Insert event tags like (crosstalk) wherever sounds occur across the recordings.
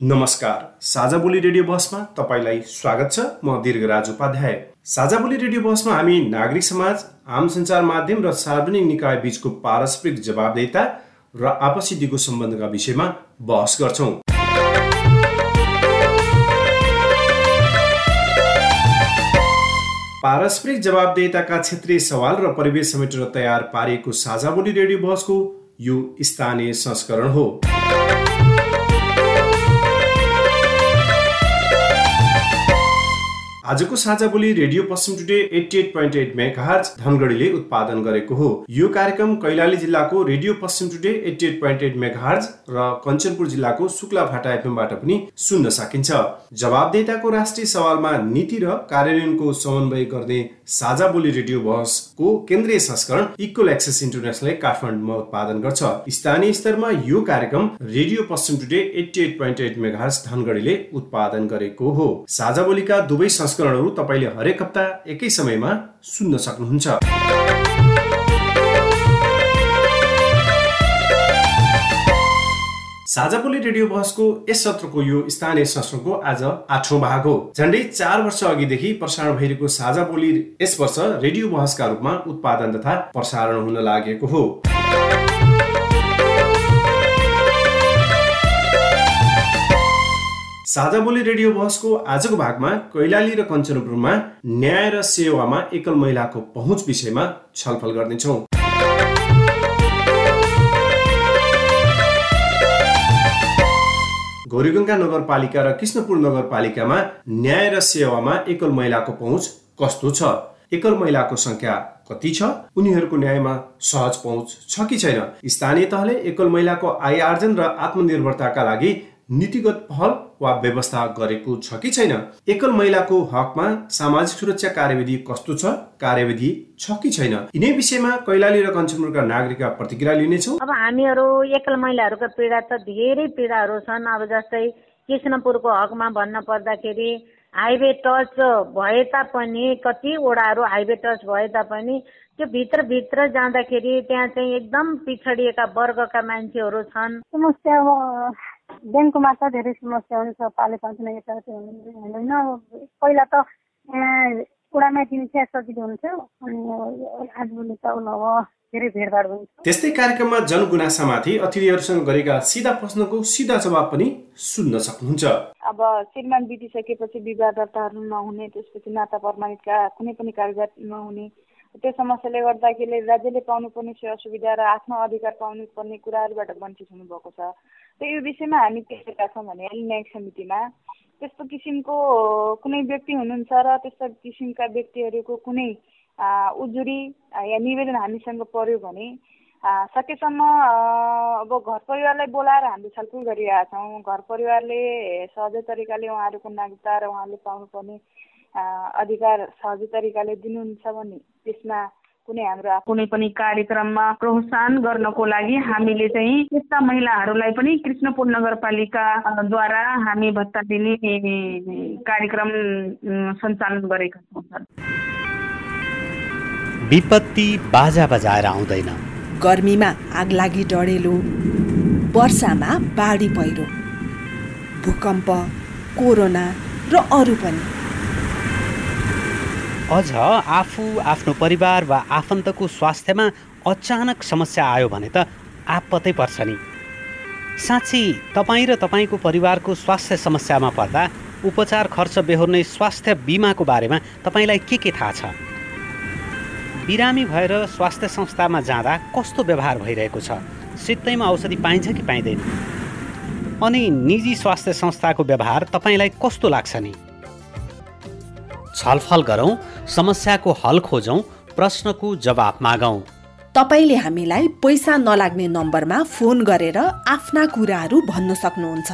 नमस्कार। साझा बोली रेडियो बसमा तपाईँलाई स्वागत छ। म दीर्घराज उपाध्याय। साझा बोली रेडियो बसमा हामी नागरिक समाज आम सञ्चार माध्यम र सार्वजनिक निकाय बीचको पारस्परिक जवाबदेता र आपसी दिगो सम्बन्धका विषयमा बहस गर्छौँ। पारस्परिक जवाबदेताका क्षेत्रीय सवाल र परिवेश समेटेर तयार पारिएको साझा बोली रेडियो बहसको यो स्थानीय संस्करण हो। आजको Sajha Boli radio Paschim today eighty eight point eight megahertz धनगढीले उत्पादन गरेको हो। यो कार्यक्रम कैलाली जिल्लाको radio Paschim today eighty eight point eight megahertz र कञ्चनपुर जिल्लाको शुक्ला भाटा एफएमबाट पनि सुन्न सकिन्छ। जवाबदेताको राष्ट्रिय सवालमा नीति र कार्यान्वयनको समन्वय गर्ने साझा बोली रेडियो बहसको केन्द्रीय संस्करण इक्वल एक्सेस इन्टरनेसनलले काठमाडौँमा उत्पादन गर्छ। स्थानीय स्तरमा यो कार्यक्रम radio Paschim today eighty eight point eight megahertz धनगढीले उत्पादन गरेको हो। साझा बोलीका दुवै संस्करणहरू तपाईँले हरेक हप्ता एकै समयमा सुन्न सक्नुहुन्छ। साझा बोली रेडियो बहसको यस सत्रको यो स्थानीय संस्करणको आज आठौँ भाग हो। झन्डै चार वर्ष अघिदेखि प्रसारण भइरहेको साझा बोली यस वर्ष रेडियो बहसका रूपमा उत्पादन तथा प्रसारण हुन लागेको हो। साझा बोली रेडियो बहसको आजको भागमा कैलाली र कञ्चनपुरमा न्याय र सेवामा एकल महिलाको पहुँच विषयमा छलफल गर्नेछौँ। गौरीगङ्गा नगरपालिका र कृष्णपुर नगरपालिकामा न्याय र सेवामा एकल महिलाको पहुँच कस्तो छ? एकल महिलाको संख्या कति छ? उनीहरूको न्यायमा सहज पहुँच छ कि छैन? स्थानीय तहले एकल महिलाको आय आर्जन र आत्मनिर्भरताका लागि नीतिगत पहल वा व्यवस्था गरेको छ कि छैन? एकल महिलाको हकमा सामाजिक सुरक्षा कार्यविधि कस्तो छ कार्यविधि छ कि छैन? यिनै विषयमा कैलाली र कञ्चनपुरका नागरिकका प्रतिक्रिया लिनेछौँ। अब हामीहरू एकल महिलाहरूको पीडा त धेरै पीडाहरू छन्। अब जस्तै कृष्णपुरको हकमा भन्न पर्दाखेरि हाइवे टच भए तापनि कतिवटाहरू हाइवे टच भए तापनि त्यो भित्रभित्र जाँदाखेरि त्यहाँ चाहिँ एकदम पिछडिएका वर्गका मान्छेहरू छन्। समस्या ब्याङ्कमा त धेरै समस्या हुन्छ पाले पाउँदैन यता हुँदैन। पहिला त कुडामा दिन्छ सजिलो हुन्छ अनि आजभोलि त अब धेरै भिडभाड हुन्छ। त्यस्तै कार्यक्रममा जनगुनासामाथि अतिथिहरूसँग गरेका सिधा प्रश्नको सिधा जवाब पनि सुन्न सक्नुहुन्छ। अब श्रीमान बितिसकेपछि विवाह दर्ताहरू नहुने त्यसपछि नाता प्रमाणितका कुनै पनि कागजात नहुने त्यो समस्याले गर्दाखेरि राज्यले पाउनुपर्ने सेवा सुविधा र आफ्नो अधिकार पाउनु पर्ने कुराहरूबाट वञ्चित हुनुभएको छ। त यो विषयमा हामी के गरेका छौँ भने न्यायिक समितिमा त्यस्तो किसिमको कुनै व्यक्ति हुनुहुन्छ र त्यस्ता किसिमका व्यक्तिहरूको कुनै उजुरी या निवेदन हामीसँग पर्यो भने सकेसम्म अब घर परिवारलाई बोलाएर हामीले छलफल गरिरहेका छौँ घर परिवारले सहजै तरिकाले उहाँहरूको नागरिकता र उहाँले पाउनुपर्ने अधिकार सहजै तरिकाले दिनुहुन्छ भने त्यसमा कुनै हाम्रो कुनै पनि कार्यक्रममा प्रोत्साहन गर्नको लागि हामीले चाहिँ त्यस्ता महिलाहरूलाई पनि कृष्णपुर नगरपालिकाद्वारा हामी भत्ता दिने कार्यक्रम सञ्चालन गरेका छौँ विपत्ति बाजा बजाएर आउँदैन। गर्मीमा आग लागि डढेलो वर्षामा बाढी पहिरो भूकम्प कोरोना र अरू पनि। अझ आफू आफ्नो परिवार वा आफन्तको स्वास्थ्यमा अचानक समस्या आयो भने त आपत्तै पर्छ नि। साँच्ची तपाईँ र तपाईँको परिवारको स्वास्थ्य समस्यामा पर्दा उपचार खर्च बेहोर्ने स्वास्थ्य बिमाको बारेमा तपाईँलाई के के थाहा छ? बिरामी भएर स्वास्थ्य संस्थामा जाँदा कस्तो व्यवहार भइरहेको छ? सित्तैमा औषधि पाइन्छ कि पाइँदैन? अनि निजी स्वास्थ्य संस्थाको व्यवहार तपाईँलाई कस्तो लाग्छ नि? छलफल गरौँ समस्याको हल खोजौँ प्रश्नको जवाब मागौँ। तपाईँले हामीलाई पैसा नलाग्ने नम्बरमा फोन गरेर आफ्ना कुराहरू भन्न सक्नुहुन्छ।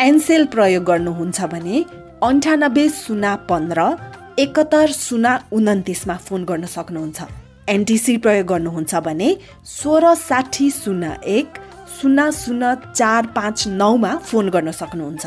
एनसेल प्रयोग गर्नुहुन्छ भने अन्ठानब्बे शून्य पन्ध्र एकहत्तर शून्य उन्तिसमा फोन गर्न सक्नुहुन्छ। एनटिसी प्रयोग गर्नुहुन्छ भने सोह्र साठी शून्य एक शून्य शून्य चार पाँच नौमा फोन गर्न सक्नुहुन्छ।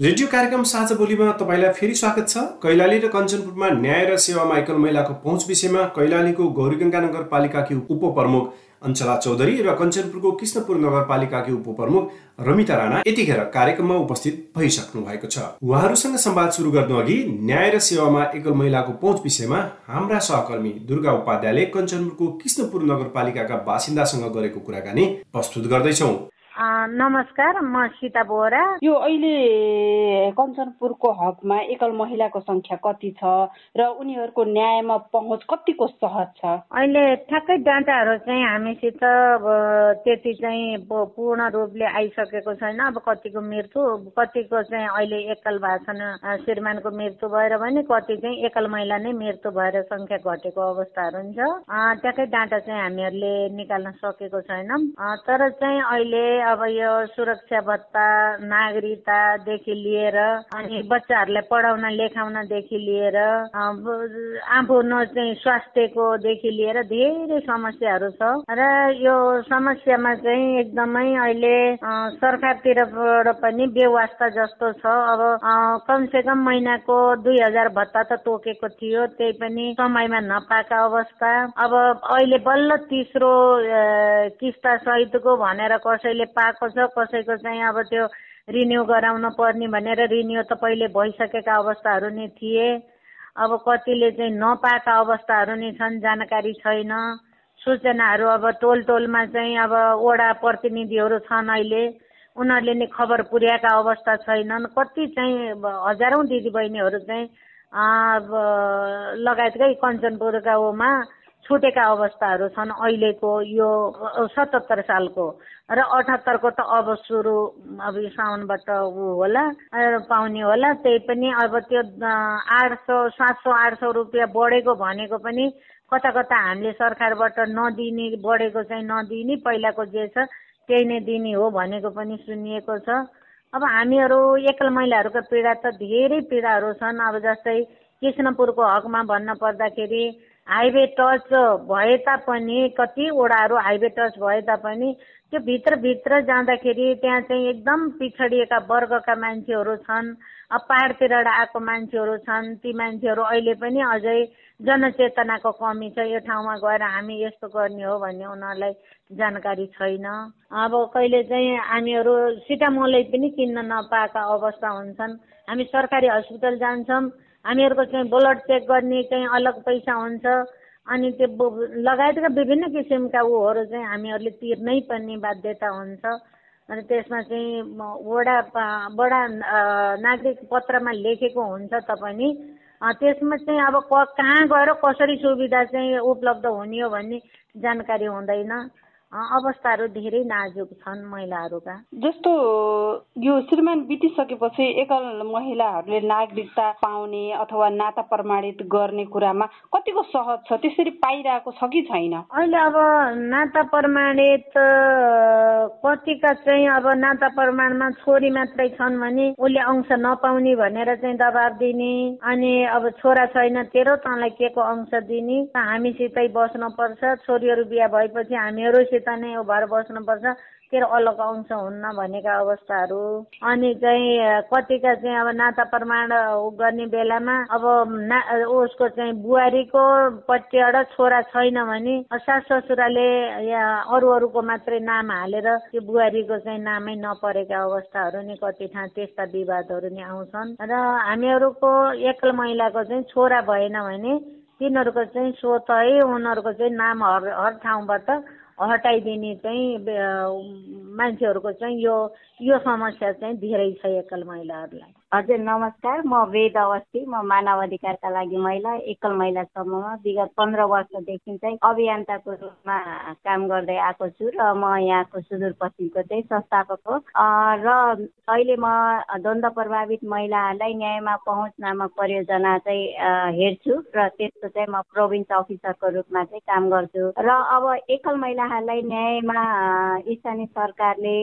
रेडियो कार्यक्रम साझा बोलीमा तपाईँलाई फेरि स्वागत छ। कैलाली र कञ्चनपुरमा न्याय र सेवामा एकल महिलाको पहुँच विषयमा कैलालीको गौरीगङ्गा नगरपालिकाकी उपप्रमुख अञ्चला चौधरी र कञ्चनपुरको कृष्णपुर नगरपालिकाकी उपप्रमुख रमिता राणा यतिखेर कार्यक्रममा उपस्थित भइसक्नु भएको छ। उहाँहरूसँग संवाद सुरु गर्नु अघि न्याय र सेवामा एकल महिलाको पहुँच विषयमा हाम्रा सहकर्मी दुर्गा उपाध्यायले कञ्चनपुरको कृष्णपुर नगरपालिकाका बासिन्दासँग गरेको कुराकानी प्रस्तुत गर्दैछौ। नमस्कार म सीता बोरा। यो अहिले कञ्चनपुरको हकमा एकल महिलाको संख्या कति छ र उनीहरूको न्यायमा पहुँच कतिको सहज छ? अहिले ठ्याक्कै डाटाहरू चाहिँ हामीसित त्यति चाहिँ पूर्ण रूपले आइसकेको छैन। अब कतिको मृत्यु कतिको चाहिँ अहिले एकल भाषण श्रीमानको मृत्यु भएर भने कति चाहिँ एकल महिला नै मृत्यु भएर संख्या घटेको अवस्थाहरू हुन्छ। ट्याक्कै डाटा चाहिँ हामीहरूले निकाल्न सकेको छैनौँ। तर चाहिँ अहिले अब यो सुरक्षा भत्ता नागरिकतादेखि लिएर अनि (laughs) बच्चाहरूलाई पढाउन लेखाउनदेखि लिएर आफ्नो चाहिँ स्वास्थ्यकोदेखि लिएर धेरै समस्याहरू छ। र यो समस्यामा चाहिँ एकदमै अहिले सरकारतिरबाट पनि बेवास्ता जस्तो छ। अब कमसे कम महिनाको दुई हजार भत्ता त तोकेको थियो त्यही पनि समयमा नपाएका अवस्था। अब अहिले बल्ल तेस्रो किस्ता सहितको भनेर कसैले पाएको छ कसैको चाहिँ अब त्यो रिन्यू गराउन पर्ने भनेर रिन्यू त पहिले भइसकेका अवस्थाहरू नै थिए। अब कतिले चाहिँ नपाएका अवस्थाहरू नै छन् जानकारी छैन। सूचनाहरू अब टोल टोलमा चाहिँ अब वडा प्रतिनिधिहरू छन् अहिले। उनीहरूले नै खबर पुर्याएका अवस्था छैनन्। कति चाहिँ हजारौँ दिदीबहिनीहरू चाहिँ लगायतकै कञ्चनपुरका ओमा छुटेका अवस्थाहरू छन् अहिलेको यो सतहत्तर सालको र अठहत्तरको त अब सुरु अब साउनबाट ऊ होला पाउने होला। त्यही पनि अब त्यो आठ सौ सात सौ आठ सौ रुपियाँ बढेको भनेको पनि कता कता हामीले सरकारबाट नदिने बढेको चाहिँ नदिने पहिलाको जे छ त्यही नै दिने हो भनेको पनि सुनिएको छ। अब हामीहरू एकल महिलाहरूको पीडा त धेरै पीडाहरू छन्। अब जस्तै कृष्णपुरको हकमा भन्न पर्दाखेरि हाइवे टच भए तापनि कतिवटाहरू हाइवे टच भए तापनि त्यो भित्रभित्र जाँदाखेरि त्यहाँ चाहिँ एकदम पिछडिएका वर्गका मान्छेहरू छन् पाहाडतिरबाट आएको मान्छेहरू छन् ती मान्छेहरू अहिले पनि अझै जनचेतनाको कमी छ। यो ठाउँमा गएर हामी यस्तो गर्ने हो भन्ने उनीहरूलाई जानकारी छैन। अब कहिले चाहिँ हामीहरू सिटामोलै पनि किन्न नपाएका अवस्था हुन्छन्। हामी सरकारी हस्पिटल जान्छौँ हामीहरूको चाहिँ ब्लड चेक गर्ने चाहिँ अलग पैसा हुन्छ। अनि त्यो लगायतका विभिन्न किसिमका ऊहरू चाहिँ हामीहरूले तिर्नै पर्ने बाध्यता हुन्छ। अनि त्यसमा चाहिँ वडा बडा नागरिक पत्रमा लेखेको हुन्छ पनि त्यसमा चाहिँ अब कहाँ गएर कसरी सुविधा चाहिँ उपलब्ध हुने हो भन्ने जानकारी हुँदैन। अवस्थाहरू धेरै नाजुक छन् महिलाहरूका। जस्तो यो श्रीमान बितिसकेपछि एकल महिलाहरूले नागरिकता पाउने अथवा नाता प्रमाणित गर्ने कुरामा कतिको सहज छ? त्यसरी पाइरहेको छ कि छैन? अहिले अब नाता प्रमाणित कतिका चाहिँ अब नाता प्रमाणमा छोरी मात्रै छन् भने उसले अंश नपाउने भनेर चाहिँ दबाब दिने अनि अब छोरा छैन तेरो तँलाई के को अंश दिने? हामीसितै बस्नुपर्छ छोरीहरू बिहा भएपछि हामीहरूसित नै भएर बस्नुपर्छ। तेरो अलग अंश हुन्न भनेका अवस्थाहरू। अनि चाहिँ कतिका चाहिँ अब नाता प्रमाण गर्ने बेलामा अब ना उसको चाहिँ बुहारीको पट्टिबाट छोरा छैन भने सास ससुराले अरू अरूको मात्रै नाम हालेर त्यो बुहारीको चाहिँ नामै नपरेका अवस्थाहरू नि कति ठाउँ त्यस्ता विवादहरू नि आउँछन्। र हामीहरूको एकल महिलाको चाहिँ छोरा भएन भने तिनीहरूको चाहिँ स्वतै उनीहरूको चाहिँ नाम हर हर ठाउँबाट हटाइदिने चाहिँ मान्छेहरूको चाहिँ यो यो समस्या चाहिँ धेरै छ एकल महिलाहरूलाई। हजुर नमस्कार। म वेद अवस्थी। म मानव अधिकारका लागि महिला एकल महिला समूहमा विगत पन्ध्र वर्षदेखि चाहिँ अभियन्ताको रूपमा काम गर्दै आएको छु र म यहाँको सुदूरपश्चिमको चाहिँ संस्थापक हो। र अहिले म द्वन्द प्रभावित महिलाहरूलाई न्यायमा पहुँच नामक परियोजना चाहिँ हेर्छु र त्यसको चाहिँ म प्रोभिन्स अफिसरको रूपमा चाहिँ काम गर्छु। र अब एकल महिलाहरूलाई न्यायमा स्थानीय सरकारले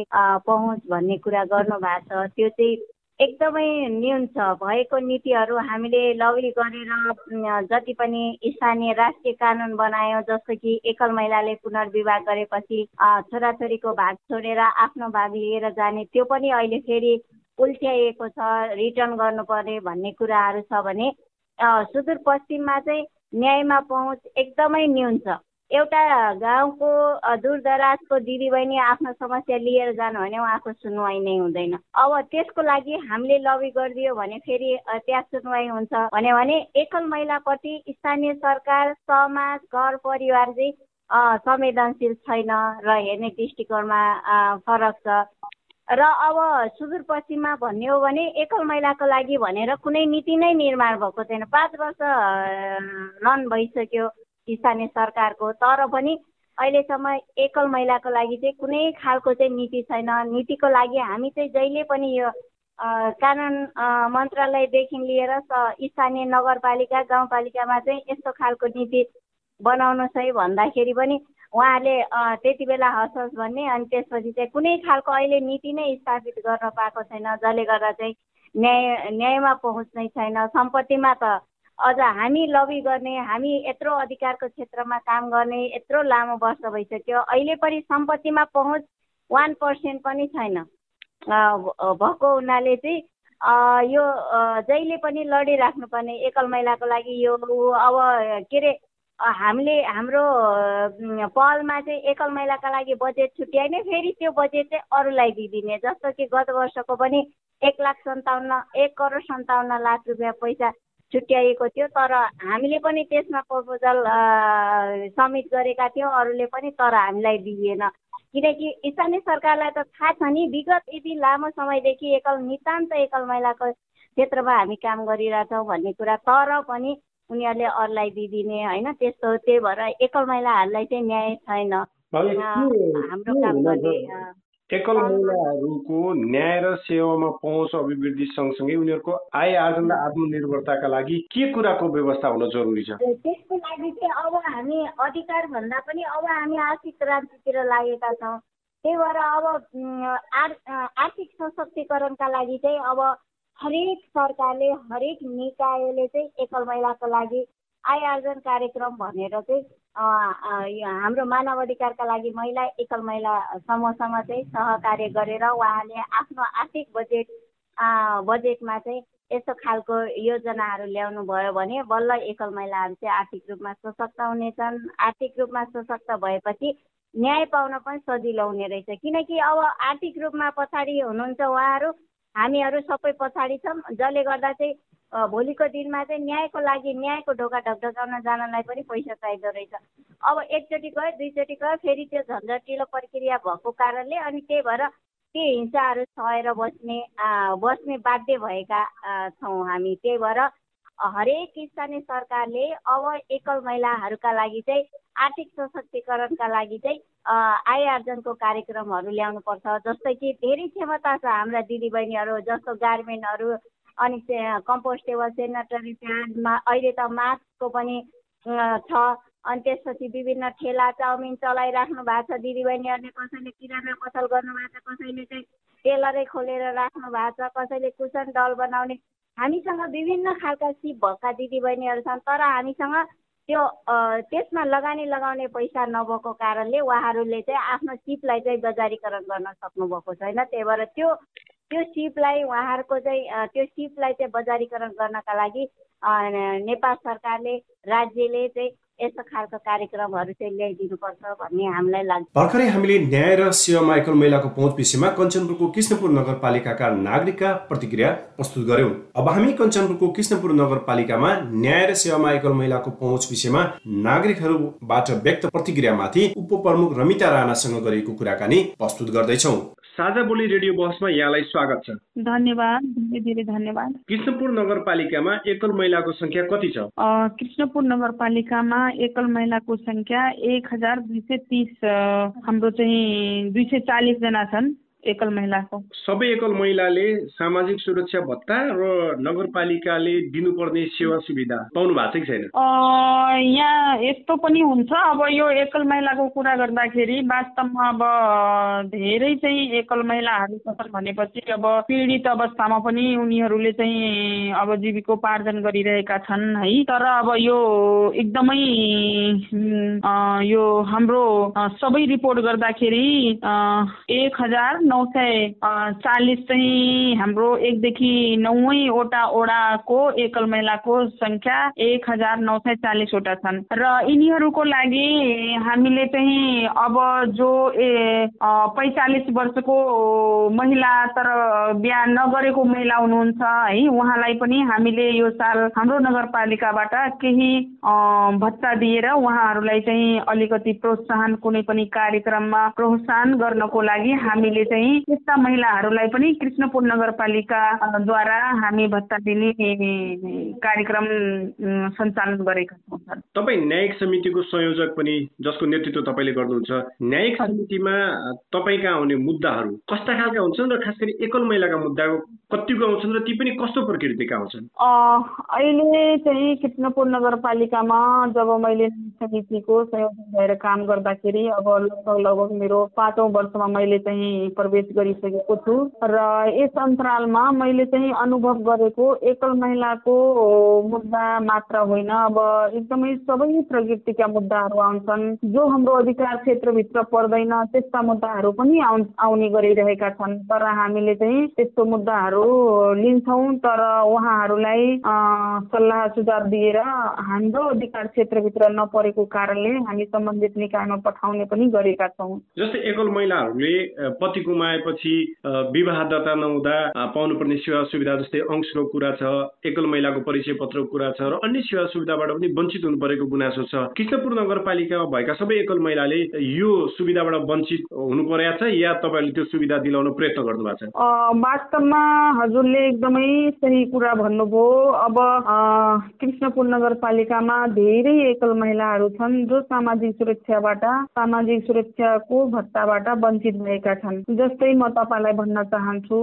पहुँच भन्ने कुरा गर्नु भएको छ। त्यो चाहिँ एकदमै न्यून छ। भएको नीतिहरू हामीले लबी गरेर जति पनि स्थानीय राष्ट्रिय कानुन बनायौँ जस्तो कि एकल महिलाले पुनर्विवाह गरेपछि छोराछोरीको भाग छोडेर आफ्नो भाग लिएर जाने त्यो पनि अहिले फेरि उल्ट्याइएको छ रिटर्न गर्नुपर्ने भन्ने कुराहरू छ भने सुदूरपश्चिममा चाहिँ न्यायमा पहुँच एकदमै न्यून छ। एउटा गाउँको दूरदराजको दिदीबहिनी आफ्नो समस्या लिएर जानु भने उहाँको सुनवाई नै हुँदैन। अब त्यसको लागि हामीले लबी गरिदियो भने फेरि त्यहाँ सुनवाई हुन्छ। भन्यो भने एकल महिलापट्टि स्थानीय सरकार समाज घर परिवार चाहिँ संवेदनशील छैन र हेर्ने दृष्टिकोणमा फरक छ। र अब सुदूरपश्चिममा भन्ने हो भने एकल महिलाको लागि भनेर कुनै नीति नै निर्माण भएको छैन। पाँच वर्ष रन भइसक्यो। स्थानीय सरकारको। तर पनि अहिलेसम्म एकल महिलाको लागि चाहिँ कुनै खालको चाहिँ नीति छैन। नीतिको लागि हामी चाहिँ जहिले पनि यो कानुन मन्त्रालयदेखि लिएर स्थानीय नगरपालिका गाउँपालिकामा चाहिँ यस्तो खालको नीति बनाउनुहोस् है भन्दाखेरि पनि उहाँले त्यति बेला हस् हस् भन्ने अनि त्यसपछि चाहिँ कुनै खालको अहिले नीति नै स्थापित गर्न पाएको छैन जसले गर्दा चाहिँ न्याय न्यायमा पहुँच नै छैन। सम्पत्तिमा त अझ हामी लबी गर्ने हामी यत्रो अधिकारको क्षेत्रमा काम गर्ने यत्रो लामो वर्ष भइसक्यो अहिले पनि सम्पत्तिमा पहुँच वान पर्सेन्ट पनि छैन। भएको हुनाले चाहिँ यो जहिले पनि लडिराख्नुपर्ने एकल महिलाको लागि यो अब के अरे हामीले हाम्रो पहलमा चाहिँ एकल महिलाका लागि बजेट छुट्याइने फेरि त्यो बजेट चाहिँ अरूलाई दिइदिने जस्तो कि गत वर्षको पनि एक लाख सन्ताउन्न एक करोड सन्ताउन्न लाख रुपियाँ पैसा छुट्याइएको थियो तर हामीले पनि त्यसमा प्रपोजल सब्मिट गरेका थियौँ अरूले पनि तर हामीलाई दिइएन किनकि स्थानीय सरकारलाई त थाहा छ नि विगत यति लामो समयदेखि एकल नितान्त एकल महिलाको क्षेत्रमा हामी काम गरिरहेछौँ भन्ने कुरा तर पनि उनीहरूले अरूलाई दिइदिने होइन त्यस्तो त्यही भएर एकल महिलाहरूलाई चाहिँ न्याय छैन। हाम्रो काम गर्ने एकल महिलाहरूको न्याय र सेवामा पहुँच अभिवृद्धि सँगसँगै उनीहरूको आय आर्जन र आत्मनिर्भरताका लागि के कुराको व्यवस्था हुन जरुरी छ? त्यसको लागि चाहिँ अब हामी अधिकार भन्दा पनि अब हामी आर्थिक क्रान्तितिर लागेका छौँ। त्यही भएर अब आर्थिक सशक्तिकरणका लागि चाहिँ अब हरेक सरकारले हरेक निकायले चाहिँ एकल महिलाको लागि आय आर्जन कार्यक्रम भनेर चाहिँ हाम्रो मानव अधिकारका लागि महिला एकल महिला समूहसँग चाहिँ सहकार्य गरेर उहाँले आफ्नो आर्थिक बजेट बजेटमा चाहिँ यस्तो खालको योजनाहरू ल्याउनु भयो भने बल्ल एकल महिलाहरू चाहिँ आर्थिक रूपमा सशक्त हुनेछन्। आर्थिक रूपमा सशक्त भएपछि न्याय पाउन पनि सजिलो हुने रहेछ। किनकि अब आर्थिक रूपमा पछाडि हुनुहुन्छ उहाँहरू हामीहरू सबै पछाडि छौँ। जसले गर्दा चाहिँ भोलिको दिनमा चाहिँ न्यायको लागि न्यायको ढोका ढकढकाउन जानलाई पनि पैसा चाहिँदो रहेछ। अब एकचोटि गयो दुईचोटि गयो फेरि त्यो झन्झटिलो प्रक्रिया भएको कारणले अनि त्यही भएर त्यो हिंसाहरू सहेर बस्ने बस्ने बाध्य भएका छौँ हामी। त्यही भएर हरेक स्थानीय सरकारले अब एकल महिलाहरूका लागि चाहिँ आर्थिक सशक्तिकरणका लागि चाहिँ आय आर्जनको कार्यक्रमहरू ल्याउनुपर्छ। जस्तै कि धेरै क्षमता छ हाम्रा दिदीबहिनीहरू जस्तो गार्मेन्टहरू अनि कम्पोस्टेबल सेनेटरी प्याडमा अहिले त मास्कको पनि छ। अनि त्यसपछि विभिन्न ठेला चाउमिन चलाइराख्नु भएको छ। दिदीबहिनीहरूले कसैले किराना पसल गर्नुभएको छ कसैले चाहिँ टेलरै खोलेर राख्नु भएको छ कसैले कुसन डल बनाउने। हामीसँग विभिन्न खालका सिप भएका दिदीबहिनीहरू छन् तर हामीसँग त्यो त्यसमा लगानी लगाउने पैसा नभएको कारणले उहाँहरूले चाहिँ आफ्नो सिपलाई चाहिँ बजारीकरण गर्न सक्नुभएको छैन। त्यही भएर त्यो त्यो सिपलाई उहाँहरूको चाहिँ त्यो सिपलाई चाहिँ बजारीकरण गर्नका लागि नेपाल सरकारले राज्यले चाहिँ यस्तो खालको कार्यक्रमहरू चाहिँ ल्याइदिनुपर्छ भन्ने हामीलाई लाग्छ। भर्खरै हामीले न्याय र सेवामा एकल महिलाको पहुँच विषयमा कञ्चनपुरको कृष्णपुर नगरपालिकाका नागरिकका प्रतिक्रिया प्रस्तुत गर्यौं। अब हामी कञ्चनपुरको कृष्णपुर नगरपालिकामा न्याय र सेवामा एकल महिलाको पहुँच विषयमा नागरिकहरूबाट व्यक्त प्रतिक्रियामाथि उपप्रमुख रमिता राणासँग गरेको कुराकानी प्रस्तुत गर्दैछौ। साझा बोली रेडियो बहसमा यहाँलाई स्वागत छ। धन्यवाद धेरै धेरै धन्यवाद। कृष्णपुर नगरपालिकामा एकल महिलाको संख्या कति छ? कृष्णपुर नगरपालिकामा एकल महिलाको संख्या एक हजार दुई सय तिस हाम्रो चाहिँ दुई सय चालिसजना छन्। एकल महिलाको। सबै एकल महिलाले सामाजिक सुरक्षा भत्ता र नगरपालिकाले दिनुपर्ने सेवा सुविधा पाउनु भएको छ कि छैन? यहाँ यस्तो पनि हुन्छ। अब यो एकल महिलाको कुरा गर्दाखेरि वास्तवमा अब धेरै चाहिँ एकल महिलाहरू छन् भनेपछि अब पीडित अवस्थामा पनि उनीहरूले चाहिँ अब जीविकोपार्जन गरिरहेका छन् है। तर अब यो एकदमै यो हाम्रो सबै रिपोर्ट गर्दाखेरि एक हजार नौ सय चालिस चाहिँ हाम्रो एकदेखि नौवटा ओडाको एकल महिलाको सङ्ख्या एक हजार नौ सय चालिसवटा छन्। र यिनीहरूको लागि हामीले चाहिँ अब जो ए पैँतालिस वर्षको महिला तर बिहा नगरेको महिला हुनुहुन्छ है उहाँलाई पनि हामीले यो साल हाम्रो नगरपालिकाबाट केही भत्ता दिएर उहाँहरूलाई चाहिँ अलिकति प्रोत्साहन कुनै पनि कार्यक्रममा प्रोत्साहन गर्नको लागि हामीले चाहिँ त्यस्ता महिलाहरूलाई पनि कृष्णपुर नगरपालिकाद्वारा हामी भत्ता दिने कार्यक्रम सञ्चालन गरेका छौँ तपाईँ न्यायिक समितिको संयोजक पनि जसको नेतृत्व तपाईँले गर्नुहुन्छ न्यायिक समितिमा तपाईँका आउने मुद्दाहरू कस्ता खालका हुन्छन् र खास गरी एकल महिलाका मुद्दा कतिको आउँछन् र ती पनि कस्तो प्रकृतिका आउँछन्? अहिले चाहिँ कृष्णपुर नगरपालिकामा जब मैले समितिको संयोजक भएर काम गर्दाखेरि अब लगभग लगभग मेरो पाँचौँ वर्षमा मैले चाहिँ प्रवेश गरिसकेको छु र यस अन्तरालमा मैले चाहिँ अनुभव गरेको एकल महिलाको मुद्दा मात्र होइन। अब एकदमै सबै प्रकृतिका मुद्दाहरू आउँछन्। जो हाम्रो अधिकार क्षेत्रभित्र पर्दैन त्यस्ता मुद्दाहरू पनि आउने गरिरहेका छन्। तर हामीले चाहिँ त्यस्तो मुद्दाहरू लिन्छौँ तर उहाँहरूलाई सल्लाह सुझाव दिएर हाम्रो अधिकार क्षेत्रभित्र नपरेको कारणले हामी सम्बन्धित निकायमा पठाउने पनि गरेका छौँ। जस्तै एकल महिलाहरूले पति गुमाएपछि विवाह दर्ता नहुँदा पाउनुपर्ने सेवा सुविधा जस्तै अंशको कुरा छ एकल महिलाको परिचय पत्रको कुरा छ र अन्य सेवा सुविधाबाट पनि वञ्चित हुनु परेको गुनासो छ। कृष्णपुर नगरपालिकामा भएका सबै एकल महिलाले यो सुविधाबाट वञ्चित हुनु परेको छ या तपाईँहरूले त्यो सुविधा दिलाउन प्रयत्न गर्नु भएको छ वास्तवमा हजुरले एकदमै सही कुरा भन्नुभयो। अब कृष्णपुर नगरपालिकामा धेरै एकल महिलाहरू छन् जो सामाजिक सुरक्षाबाट सामाजिक सुरक्षाको भत्ताबाट वञ्चित भएका छन्। जस्तै म तपाईँलाई भन्न चाहन्छु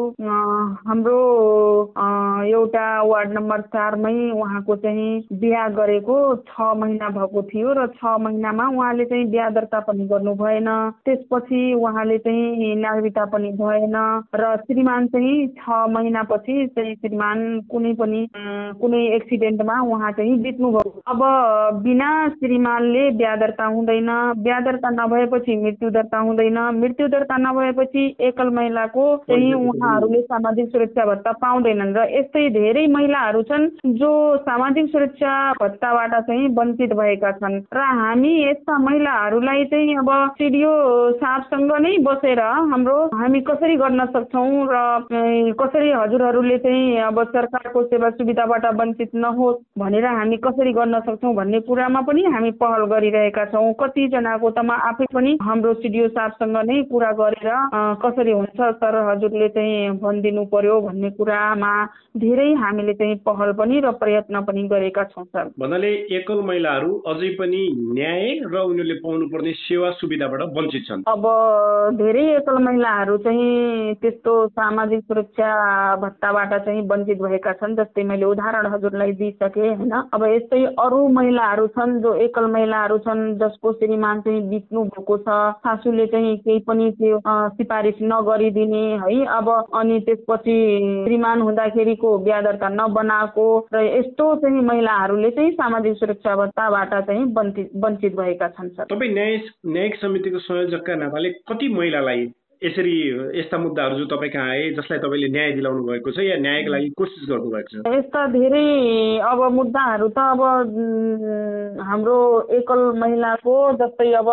हाम्रो एउटा वार्ड नम्बर चारमै उहाँको चाहिँ बिहा गरेको छ महिना भएको थियो र छ महिनामा उहाँले चाहिँ बिहा दर्ता पनि गर्नु भएन। त्यसपछि उहाँले चाहिँ नागरिकता पनि भएन र श्रीमान चाहिँ छ महिनापछि चाहिँ श्रीमान कुनै पनि कुनै एक्सिडेन्टमा उहाँ चाहिँ बित्नुभयो। अब बिना श्रीमानले बिहा दर्ता हुँदैन बिहा दर्ता नभएपछि मृत्यु दर्ता हुँदैन। मृत्यु दर्ता नभएपछि पछि एकल महिलाको चाहिँ उहाँहरूले सामाजिक सुरक्षा भत्ता पाउँदैनन् र यस्तै धेरै महिलाहरू छन् जो सामाजिक सुरक्षा भत्ताबाट चाहिँ वञ्चित भएका छन्। र हामी यस्ता महिलाहरूलाई चाहिँ अब सिडिओ साहबसँग नै बसेर हाम्रो हामी कसरी गर्न सक्छौँ र कसरी हजुरहरूले चाहिँ अब सरकारको सेवा सुविधाबाट वञ्चित नहोस् भनेर हामी कसरी गर्न सक्छौँ भन्ने कुरामा पनि हामी पहल गरिरहेका छौँ। कतिजनाको त म आफै पनि हाम्रो सिडिओ साहबसँग नै कुरा गरेर कसरी हुन्छ सर हजुरले चाहिँ भनिदिनु पर्यो भन्ने कुरामा धेरै हामीले चाहिँ पहल पनि र प्रयत्न पनि गरेका छौँ सर। भन्नाले एकल महिलाहरू अझै पनि न्याय र उनीहरूले पाउनुपर्ने सेवा सुविधाबाट वञ्चित छन्। अब धेरै एकल महिलाहरू चाहिँ त्यस्तो सामाजिक सुरक्षा भत्ताबाट चाहिँ वञ्चित भएका छन् जस्तै मैले उदाहरण हजुरलाई दिइसकेँ होइन? अब यस्तै अरू महिलाहरू छन् जो एकल महिलाहरू छन् जसको श्रीमान चाहिँ बित्नु भएको छ सासूले चाहिँ केही पनि त्यो सिफारिस नगरिदिने है? अब अनि त्यसपछि श्रीमान हुँदाखेरिको बिहा दर्ता नबनाएको र यस्तो चाहिँ महिलाहरूले चाहिँ सामाजिक सुरक्षा भत्ताबाट चाहिँ वञ्चित वञ्चित भएका छन् सर। तपाईँ न्याय न्यायिक समितिको संयोजकका नाताले कति महिलालाई यसरी यस्ता मुद्दाहरू जो तपाईँ कहाँ आए जसलाई तपाईँले न्याय दिलाउनु भएको छ या न्यायको लागि कोसिस गर्नुभएको छ यस्ता धेरै अब मुद्दाहरू त अब हाम्रो एकल महिलाको जस्तै अब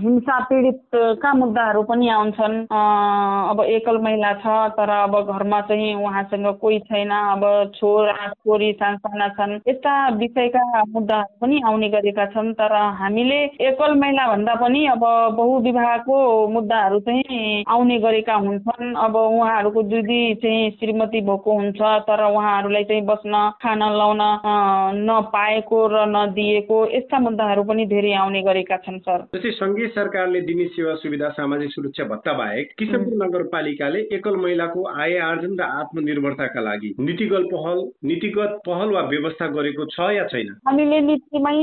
हिंसा पीडितका मुद्दाहरू पनि आउँछन् अब एकल महिला छ तर अब घरमा चाहिँ उहाँसँग कोही छैन अब छोरा छोरी साना छन् यस्ता विषयका मुद्दाहरू पनि आउने गरेका छन् तर हामीले एकल महिला भन्दा पनि अब बहुविवाहको मुद्दाहरू चाहिँ आउने गरेका हुन्छन्। अब उहाँहरूको दिदी चाहिँ श्रीमती भएको हुन्छ तर उहाँहरूलाई चाहिँ बस्न खान लाउन नपाएको र नदिएको यस्ता मुद्दाहरू पनि धेरै आउने गरेका छन् सर। जस्तै सङ्घीय सरकारले दिने सेवा सुविधा सामाजिक सुरक्षा भत्ता बाहेक किशनपुर नगरपालिकाले एकल महिलाको आय आर्जन र आत्मनिर्भरताका लागि नीतिगत पहल नीतिगत पहल वा व्यवस्था गरेको छ या छैन? हामीले नीतिमै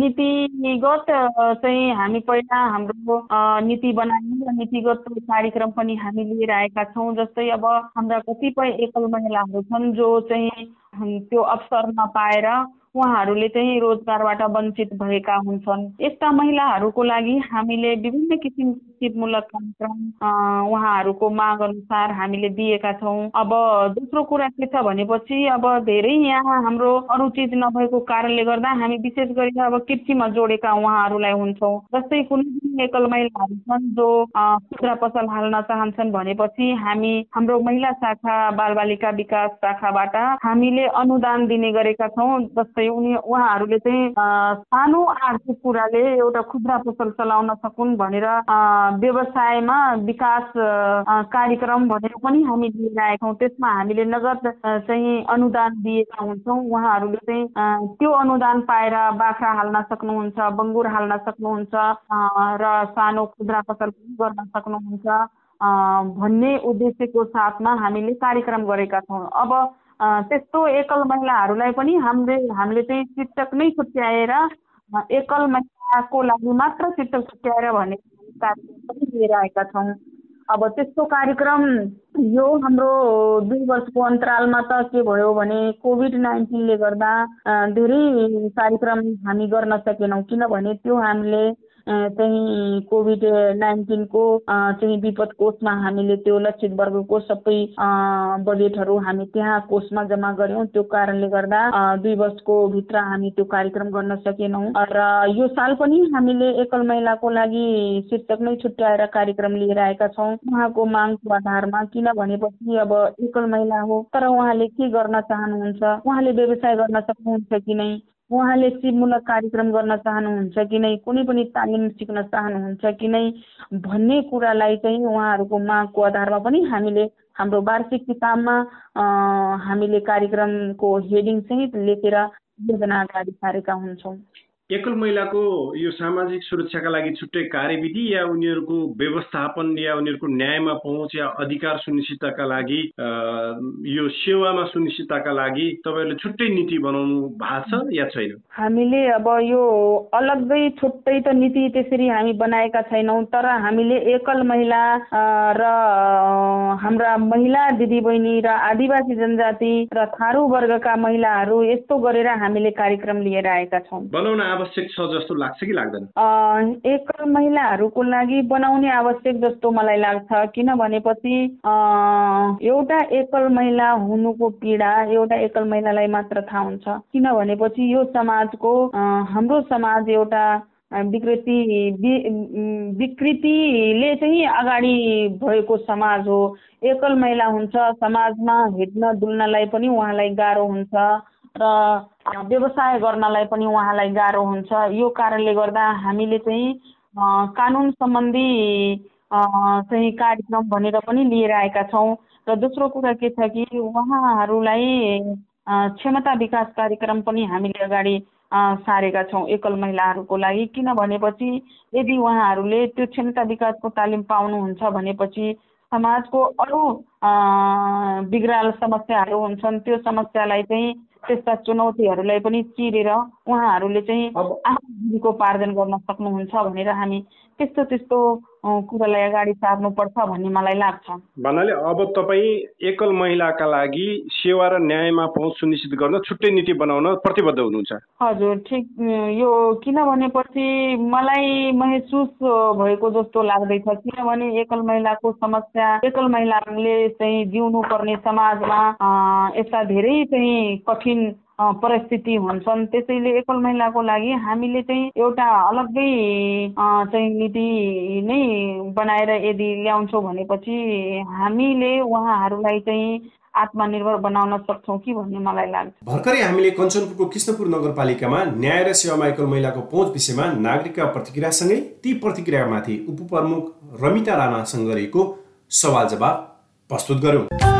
नीतिगत चाहिँ हामी पहिला हाम्रो नीति बनायौँ नीतिगत कार्यक्रम पनि हामी लिएर आएका छौँ जस्तै अब हाम्रा कतिपय एकल महिलाहरू छन् जो चाहिँ त्यो अवसर नपाएर उहाँहरूले चाहिँ रोजगारबाट वञ्चित भएका हुन्छन्। यस्ता महिलाहरूको लागि हामीले विभिन्न किसिमको सिपमूलक कार्यक्रम उहाँहरूको माग अनुसार हामीले दिएका छौँ। अब दोस्रो कुरा के छ भनेपछि अब धेरै यहाँ हाम्रो अरू चिज नभएको कारणले गर्दा हामी विशेष गरी अब कृषिमा जोडेका उहाँहरूलाई हुन्छौँ। जस्तै कुनै पनि एकल महिलाहरू छन् जो खुद्रा पसल हाल्न चाहन्छन् भनेपछि हामी हाम्रो महिला शाखा बालबालिका विकास शाखाबाट हामीले अनुदान दिने गरेका छौँ। जस्तै उनी उहाँहरूले चाहिँ सानो आर्थिक कुराले एउटा खुद्रा पसल चलाउन सकुन् भनेर व्यवसायमा विकास कार्यक्रम भनेर पनि हामी लिएर आएका छौँ त्यसमा हामीले नगद चाहिँ अनुदान दिएका हुन्छौँ। उहाँहरूले चाहिँ त्यो अनुदान पाएर बाख्रा हाल्न सक्नुहुन्छ बङ्गुर हाल्न सक्नुहुन्छ र सानो खुद्रा पसल पनि गर्न सक्नुहुन्छ भन्ने उद्देश्यको साथमा हामीले कार्यक्रम गरेका छौँ। अब त्यस्तो एकल महिलाहरूलाई पनि हामीले हामीले चाहिँ शिक्षक नै छुट्याएर एकल महिलाको लागि मात्र शिक्षक छुट्याएर भन्ने कार्यक्रम पनि लिएर आएका छौँ। अब त्यस्तो कार्यक्रम यो हाम्रो दुई वर्षको अन्तरालमा त के भयो भने कोभिड नाइन्टिनले गर्दा धेरै कार्यक्रम हामी गर्न सकेनौँ। किनभने त्यो हामीले चाहिँ कोभिड नाइन्टिनको चाहिँ विपद कोषमा हामीले त्यो लक्षित वर्गको सबै बजेटहरू हामी त्यहाँ कोषमा जम्मा गऱ्यौँ। त्यो कारणले गर्दा दुई वर्षको भित्र हामी त्यो कार्यक्रम गर्न सकेनौँ। र यो साल पनि हामीले एकल महिलाको लागि शीर्षक नै छुट्याएर कार्यक्रम लिएर आएका छौँ। उहाँको मागको आधारमा किन भनेपछि अब एकल महिला हो तर उहाँले के गर्न चाहनुहुन्छ? उहाँले व्यवसाय गर्न सक्नुहुन्छ कि नै? उहाँले सिपमूलक कार्यक्रम गर्न चाहनुहुन्छ कि नै कुनै पनि तालिम सिक्न चाहनुहुन्छ कि नै भन्ने कुरालाई चाहिँ उहाँहरूको मागको आधारमा पनि हामीले हाम्रो वार्षिक किताबमा हामीले कार्यक्रमको हेडिङ सहित लेखेर योजना अगाडि सारेका हुन्छौँ। एकल महिलाको यो सामाजिक सुरक्षाका लागि छुट्टै कार्यविधि या उनीहरूको व्यवस्थापन या उनीहरूको न्यायमा पहुँच या अधिकार सुनिश्चितताका लागि यो सेवामा सुनिश्चितताका लागि तपाईँहरूले छुट्टै नीति बनाउनु भएको छ या छैन? हामीले अब यो अलग्गै छुट्टै त नीति त्यसरी हामी बनाएका छैनौँ तर हामीले एकल महिला र हाम्रा महिला दिदीबहिनी र आदिवासी जनजाति र थारू वर्गका महिलाहरू यस्तो गरेर हामीले कार्यक्रम लिएर आएका छौँ। बनाउन आवश्यक छ जस्तो लाग्छ कि लाग्दैन? एकल महिलाहरूको लागि बनाउने आवश्यक जस्तो मलाई लाग्छ किन भनेपछि एउटा एकल महिला हुनुको पीडा एउटा एकल महिलालाई मात्र थाहा हुन्छ। किन भनेपछि यो समाजको हाम्रो समाज एउटा विकृति विकृतिले चाहिँ अगाडि भएको समाज हो। एकल महिला हुन्छ समाजमा हिँड्न डुल्नलाई पनि उहाँलाई गाह्रो हुन्छ। र व्यवसाय गर्नलाई पनि उहाँलाई गाह्रो हुन्छ। यो कारणले गर्दा हामीले चाहिँ कानुन सम्बन्धी चाहिँ कार्यक्रम भनेर पनि लिएर आएका छौँ। र दोस्रो कुरा के छ कि उहाँहरूलाई क्षमता विकास कार्यक्रम पनि हामीले अगाडि सारेका छौँ एकल महिलाहरूको लागि। किन भनेपछि यदि उहाँहरूले त्यो क्षमता विकासको तालिम पाउनुहुन्छ भनेपछि समाजको अरू बिग्राल समस्याहरू हुन्छन् त्यो समस्यालाई चाहिँ त्यस्ता चुनौतीहरूलाई पनि चिरेर उहाँहरूले चाहिँ आफ्नो जीविकोपार्जन गर्न सक्नुहुन्छ भनेर हामी त्यस्तो त्यस्तो कुरालाई अगाडि सार्नुपर्छ भन्ने मलाई लाग्छ। भन्नाले अब तपाईँ एकल महिलाका लागि सेवा र न्यायमा पहुँच सुनिश्चित गर्न छुट्टै नीति बनाउन प्रतिबद्ध हुनुहुन्छ। हजुर ठिक। यो किनभनेपछि मलाई महसुस भएको जस्तो लाग्दैछ किनभने एकल महिलाको समस्या एकल महिलाले चाहिँ जिउनु पर्ने समाजमा यस्ता धेरै चाहिँ कठिन परिस्थिति हुन्छन्। त्यसैले एकल महिलाको लागि हामीले चाहिँ एउटा अलग्गै चाहिँ नीति नै बनाएर यदि ल्याउँछौँ भनेपछि हामीले उहाँहरूलाई चाहिँ आत्मनिर्भर बनाउन सक्छौँ कि भन्ने मलाई लाग्छ। भर्खरै हामीले कञ्चनपुरको कृष्णपुर नगरपालिकामा न्याय र सेवामा एकल महिलाको पहुँच विषयमा नागरिकका प्रतिक्रियासँगै ती प्रतिक्रियामाथि उपप्रमुख रमिता राणासँग गरेको सवाल जवाब प्रस्तुत गऱ्यौँ।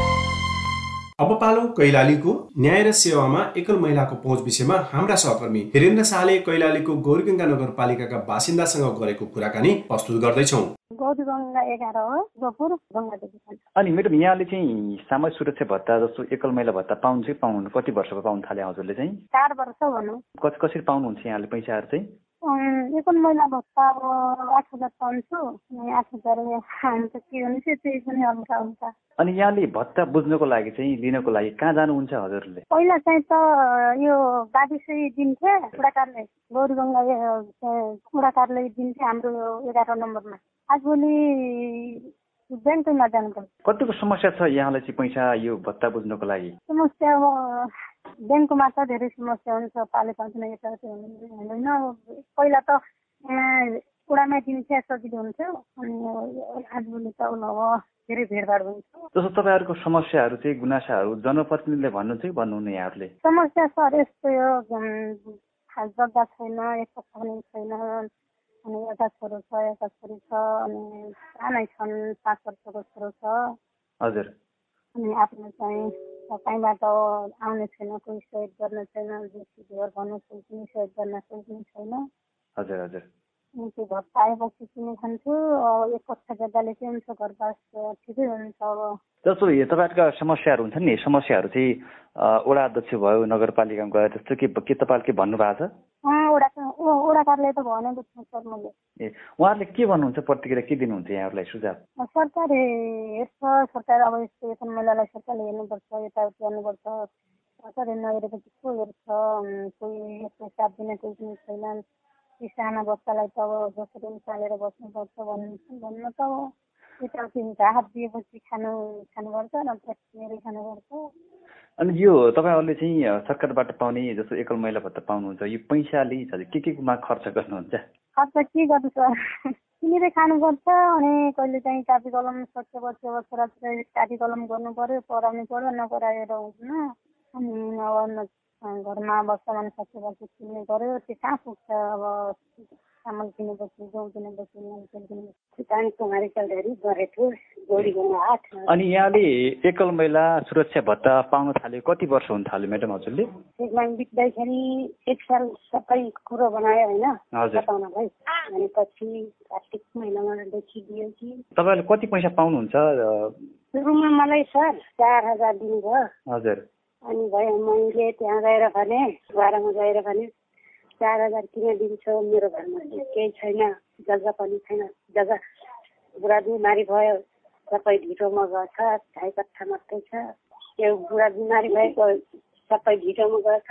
अब पालो कैलालीको न्याय र सेवामा एकल महिलाको पहुँच विषयमा हाम्रा सहकर्मी हिरेन्द्र शाहले कैलालीको गौरीगङ्गा नगरपालिकाका बासिन्दासँग गरेको कुराकानी प्रस्तुत गर्दैछौ। अनि म्याडम यहाँले चाहिँ सामाजिक सुरक्षा भत्ता जस्तो एकल महिला भत्ता पाउनु चाहिँ पाउनु कति वर्षको पाउनु थाले हजुरले चाहिँ? चार वर्ष भनौँ कसरी पाउनुहुन्छ यहाँले पैसाहरू चाहिँ? एकल महिला भत्ता अब आठ हजार पाउँछु। आठ हजार हुन्छ के हुन्छ त्यही पनि हल्का हुन्छ। अनि यहाँले भत्ता बुझ्नको लागि चाहिँ लिनको लागि कहाँ जानुहुन्छ हजुरले? पहिला चाहिँ त यो गाविसै दिन्थे बुढाकारले गौरीगङ्गा बुढाकारले दिन्थे हाम्रो एघार नम्बरमा। आजभोलि ब्याङ्कमा जानुपर्छ कतिको समस्या छ यहाँलाई चाहिँ पैसा यो भत्ता बुझ्नको लागि? समस्या अब ब्याङ्कमा त धेरै समस्या हुन्छ पाले पाउँदैन यताउति हुँदैन। पहिला त उडामा दिन्छ सजिलो हुन्छ अनि आजभोलि त अब धेरै भिडभाड हुन्छ। जस्तो तपाईँहरूको समस्याहरू चाहिँ गुनासाहरू जनप्रतिनिधिले भन्नुहुन्छ कि भन्नुहुन्न यहाँहरूले। समस्या सर यस्तो यो जग्गा छैन यस्तो छैन। अनि एउटा छोरो छ एउटा छोरी छ अनि सानै छन् पाँच वर्षको छोरो छ। हजुर। अनि आफ्नो चाहिँ कहीँबाट आउने छैन कोही सहयोग गर्ने छैन घर भन्नु कोही पनि सहयोग गर्न कोही पनि छैन। हजुर हजुर। अनि त्यो भत्ता आएपछि किने खान्छु एक कक्षा जग्गाले चाहिँ हुन्छ घरबास ठिकै हुन्छ अब। जस्तो तपाईँहरूका समस्याहरू हुन्छ नि समस्याहरू चाहिँ वडा अध्यक्ष भयो नगरपालिकामा गएर त्यस्तो के के तपाईँले के भन्नुभएको छ? वडाकारले त भनेको छ सर मैले। ए उहाँहरूले के भन्नुहुन्छ प्रतिक्रिया के दिनुहुन्छ यहाँहरूलाई सुझाव? सरकार हेर्छ सरकार अब यस्तो वेतन महिलालाई सरकारले हेर्नुपर्छ यताउति गर्नुपर्छ। सरकारले नहेरेपछि को हेर्छ? कोही यस्तो साथ दिने कोही पनि छैनन्। ती साना बच्चालाई त अब जसरी निकालेर बस्नुपर्छ भन्नु भन्नु त यताउति हात दिएपछि खानु खानुपर्छ नत्र किनेरै खानुपर्छ। अनि यो तपाईँहरूले चाहिँ सरकारबाट पाउने जस्तो एकल महिला भत्ता पाउनुहुन्छ यो पैसाले के केमा खर्च गर्नुहुन्छ? खर्च के गर्नु सर किनेरै खानुपर्छ अनि कहिले चाहिँ कापी कलम सकेपछि अब छोराछोरी कापी कलम गर्नु पऱ्यो पढाउनु पऱ्यो नपढाएर हुँदैन। अनि अब घरमा अब सामान सकेपछि किन्नु पऱ्यो त्यो कहाँ पुग्छ? अब चामल किनेपछि गहुँ किनेपछि तेल किनेपछि कुमारी चौधरी गरेको अनि यहाँले एकल महिला सुरक्षा भत्ता पाउन थाल्यो कति वर्ष हुन थाल्यो म्याडम हजुरले एकमान बित्दैखेरि एक साल सबै कुरो बनायो होइन बताउनलाई अनि पछि कार्तिक महिनामा देखिदियो कि तपाईँले कति पैसा पाउनुहुन्छ सुरुमा मलाई सर चार हजार दिनुभयो हजुर अनि भयो मैले त्यहाँ गएर भने बाह्रमा गएर भने चार हजार किन दिन्छौ मेरो घरमा। केही छैन जग्गा पनि छैन। जग्गा बुढा बिमारी भयो सबै ढिटोमा गएछ ढाई कट्ठा मात्रै छ। त्यो बुढा बिमारी भएको सबै ढिटोमा गएछ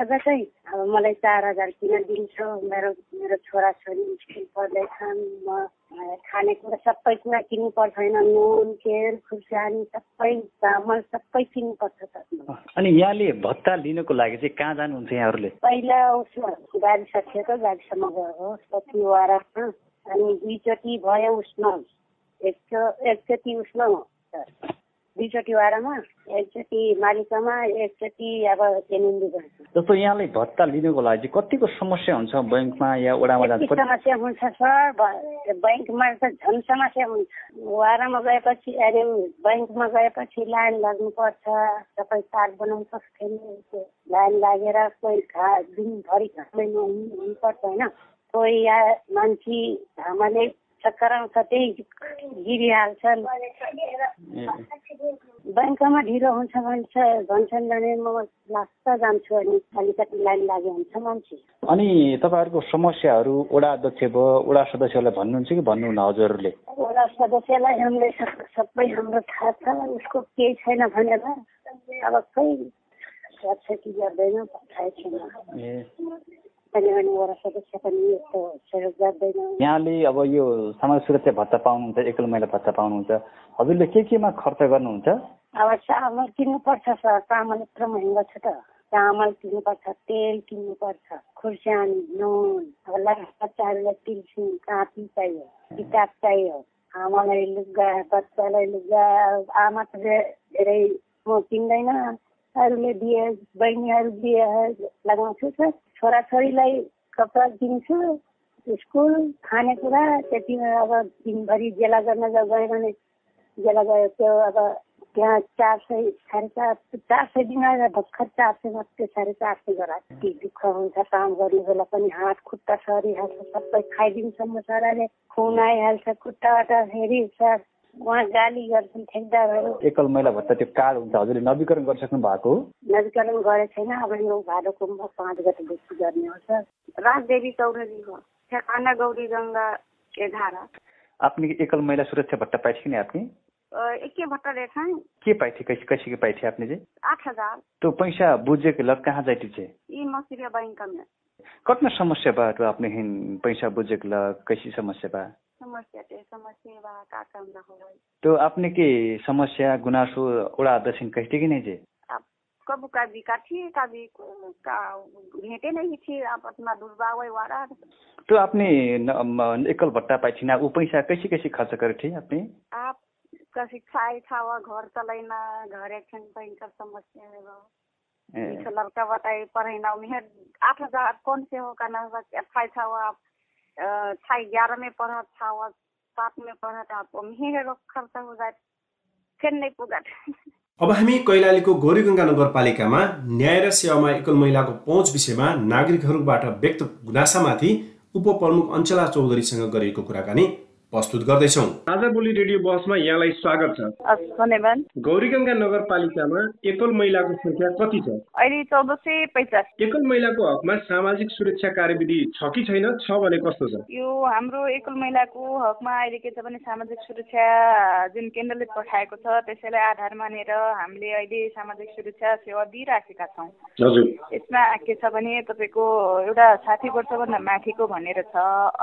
जग्गा चाहिँ अब मलाई चार हजार किन दिन्छौ? मेरो मेरो छोराछोरी स्कुल पढ्दैछन् म खानेकुरा सबै कुरा किन्नु पर्छ होइन नुन तेल खुर्सानी सबै चामल सबै किन्नु पर्छ त अनि यहाँले भत्ता लिनको लागि चाहिँ कहाँ जानुहुन्छ यहाँहरूले? पहिला उसमा गाडी सकिएको गाडीसम्म गयो पछि वारामा अनि दुईचोटि भयो उसमा एक एकचोटि उसमा दुईचोटि वाडामा एकचोटि मालिकामा एकचोटि अब गर्छु जस्तो यहाँले भत्ता लिनुको लागि कतिको समस्या हुन्छ बैङ्कमा या यति समस्या हुन्छ सर ब्याङ्कमा त झन् समस्या हुन्छ। वाडामा गएपछि अरे ब्याङ्कमा गएपछि लाइन लाग्नुपर्छ सबै कार्ड बनाउनु सक्दैन त्यो लाइन लागेर कोही घा दिनभरि नहुनु हुनुपर्छ होइन। कोही या मान्छे घामले चक्कर आउँछ त्यही गिरिहाल्छन् ब्याङ्कमा ढिलो हुन्छ भन्छ भन्छन् भने म लास्ट जान्छु अनि अलिकति लाइन लाग्यो हुन्छ मान्छे। अनि तपाईँहरूको समस्याहरू वडा अध्यक्ष भयो वडा सदस्यहरूलाई भन्नुहुन्छ कि भन्नुहुन्न हजुरहरूले? वडा सदस्यलाई हामीले सब- सबै हाम्रो थाहा छ उसको केही छैन भनेर अब खै गर्छ कि गर्दैन थाहै छैन। सदस्य पनि यस्तो सहयोग गर्दैन। यहाँले अब यो सामाजिक सुरक्षा भत्ता पाउनुहुन्छ एकल महिला भत्ता पाउनुहुन्छ। हजुरले के केमा खर्च गर्नुहुन्छ? अब चामल किन्नुपर्छ सर चामल यत्रो महँगो छ त। चामल किन्नुपर्छ तेल किन्नुपर्छ खुर्सानी नुन अब बच्चाहरूलाई टिल्सिङ काँपी चाहियो किताब चाहियो आमालाई लुगा बच्चालाई लुगा आमा त धेरै म किन्दैन। अरूले दिए बहिनीहरू दिए लगाउँछु सर छोराछोरीलाई कपडा दिन्छु स्कुल खानेकुरा त्यतिमा अब दिनभरि जेला गर्न गयो भने जेला गयो त्यो अब त्यहाँ चार सय साढे चार चार सय दिन भर्खर चार सय मात्रै साढे चार सय गराएको दुःख हुन्छ काम गर्ने बेला पनि हात खुट्टा सरिहाल्छ सबै खाइदिन्छ मसराले खुन आइहाल्छ खुट्टाबाट सर उहाँ गाली गर्छन् ठेकदारहरू एकल महिला भत्ता त्यो कार्ड हुन्छ हजुरले नवीकरण गरिसक्नु भएको? नवीकरण गरेको छैन अब यो भाडोको म पाँच गतेदेखि गर्ने हो सर। राजदेवी चौधरी हो ठेकाना गौरी गंगा एघार। आपने एकल महिला सुरक्षा भत्ता पाई थी कि नहीं आपने एक भट्टा रहता है के पाई थी कैसे कैसे के पाई थी आपने जी आठ हजार। तो पैसा बुझे के लग कहाँ जाती छे ई मसिरिया बैंक में कतना समस्या बा तो आपने हिन पैसा बुझे के लग कैसी समस्या बा समस्या समस्या का काम रहो तो आपने के समस्या गुनासो उड़ा दर्शन कहते कि नहीं जी? कब कभी का थी कभी को- का भेटे नहीं थी आप अपना दुर्बावे वाला। तो आपने एकल भट्टा पाई थी ना वो पैसा कैसे कैसे खर्च करे थे आपने? आप का शिक्षा था वह घर चलाइना घर एक्शन बैंक समस्या है वो ए, एक लड़का बताए पढ़ाइना उन्हें आठ हज़ार कौन से हो का ना था वो आप अट्ठाई ग्यारह में पढ़ा था सात में पढ़ा था आप उन्हें खर्चा हो जाए फिर नहीं पूरा अब हामी कैलालीको गौरीगङ्गा नगरपालिकामा न्याय र सेवामा एकल महिलाको पहुँच विषयमा नागरिकहरूबाट व्यक्त गुनासामाथि उपप्रमुख अञ्चला चौधरीसँग गरिएको कुराकानी प्रस्तुत गर्दैछौँ। आज बोली रेडियो बसमा यहाँलाई स्वागत छ। धन्यवाद। गौरीगङ्गा नगरपालिकामा एकल महिलाको संख्या कति छ? अहिले चौध सय पैँचास। एकल महिलाको हकमा सामाजिक सुरक्षा कार्यविधि छ कि छैन छ भने कस्तो छ? यो हाम्रो एकल महिलाको हकमा अहिले के छ भने सामाजिक सुरक्षा जुन केन्द्रले पठाएको छ त्यसैलाई आधार मानेर हामीले अहिले सामाजिक सुरक्षा सेवा दिइराखेका छौँ। हजुर। यसमा के छ भने तपाईँको एउटा साठी वर्षभन्दा माथिको भनेर छ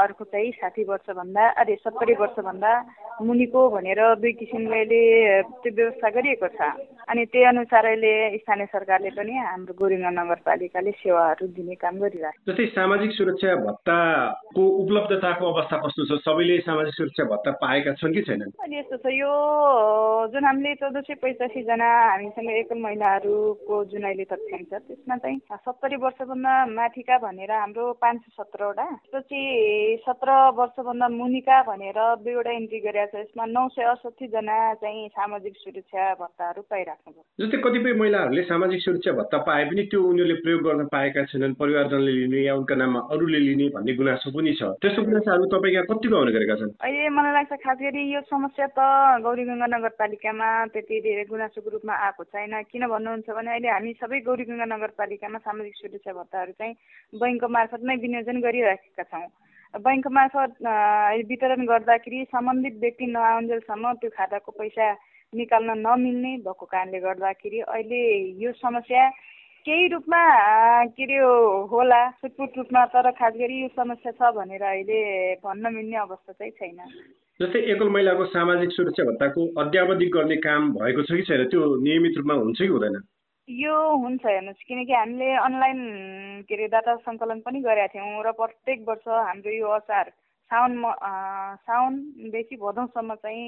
अर्को चाहिँ साठी वर्षभन्दा अरे सत्तरी वर्षभन्दा मुनिको भनेर दुई किसिमले त्यो व्यवस्था गरिएको छ। अनि त्यही अनुसार अहिले स्थानीय सरकारले पनि हाम्रो गोरिङ्गा नगरपालिकाले सेवाहरू दिने काम गरिरहेको जस्तै सामाजिक सुरक्षा भत्ताको उपलब्धताको अवस्था कस्तो छ? सबैले सामाजिक सुरक्षा भत्ता पाएका छन् कि छैनन्? अनि यस्तो छ यो जुन हामीले चौध सय पैँतासीजना हामीसँग एकल महिलाहरूको जुन अहिले तथ्याङ्क छ त्यसमा चाहिँ सत्तरी वर्षभन्दा माथिका भनेर हाम्रो पाँच सय सत्रवटा त्यसपछि सत्र वर्षभन्दा मुनिका भनेर दुईवटा इन्ट्री गरेको छ यसमा नौ सय अठसट्ठीजना चाहिँ सामाजिक सुरक्षा भत्ताहरू पाइराख्नु भयो। जस्तै कतिपय महिलाहरूले सामाजिक सुरक्षा भत्ता पाए पनि त्यो उनीहरूले प्रयोग गर्न पाएका छैनन् परिवारजनले लिने या उनका नाममा अरूले लिने भन्ने गुनासो पनि छ। त्यस्तो गुनासाहरू तपाईँ यहाँ कतिको आउने गरेका छन्? अहिले मलाई लाग्छ खास गरी यो समस्या त गौरीगङ्गा नगरपालिकामा त्यति धेरै गुनासोको रूपमा आएको छैन। किन भन्नुहुन्छ भने अहिले हामी सबै गौरीगङ्गा नगरपालिकामा सामाजिक सुरक्षा भत्ताहरू चाहिँ बैङ्कको मार्फत नै विनियोजन गरिराखेका छौँ। बैङ्क मार्फत वितरण गर्दाखेरि सम्बन्धित व्यक्ति नआउन्जेलसम्म त्यो खाताको पैसा निकाल्न नमिल्ने भएको कारणले गर्दाखेरि अहिले यो समस्या केही रूपमा के अरे होला छुटपुट रूपमा तर खास गरी यो समस्या छ भनेर अहिले भन्न मिल्ने अवस्था चाहिँ छैन। जस्तै एकल महिलाको सामाजिक सुरक्षा भत्ताको अध्यावधि गर्ने काम भएको छ कि छैन त्यो नियमित रूपमा हुन्छ कि हुँदैन? यो हुन्छ हेर्नुहोस् किनकि हामीले अनलाइन के अरे डाटा सङ्कलन पनि गरेका थियौँ र प्रत्येक वर्ष हाम्रो यो असार साउन साउनदेखि भदौसम्म चाहिँ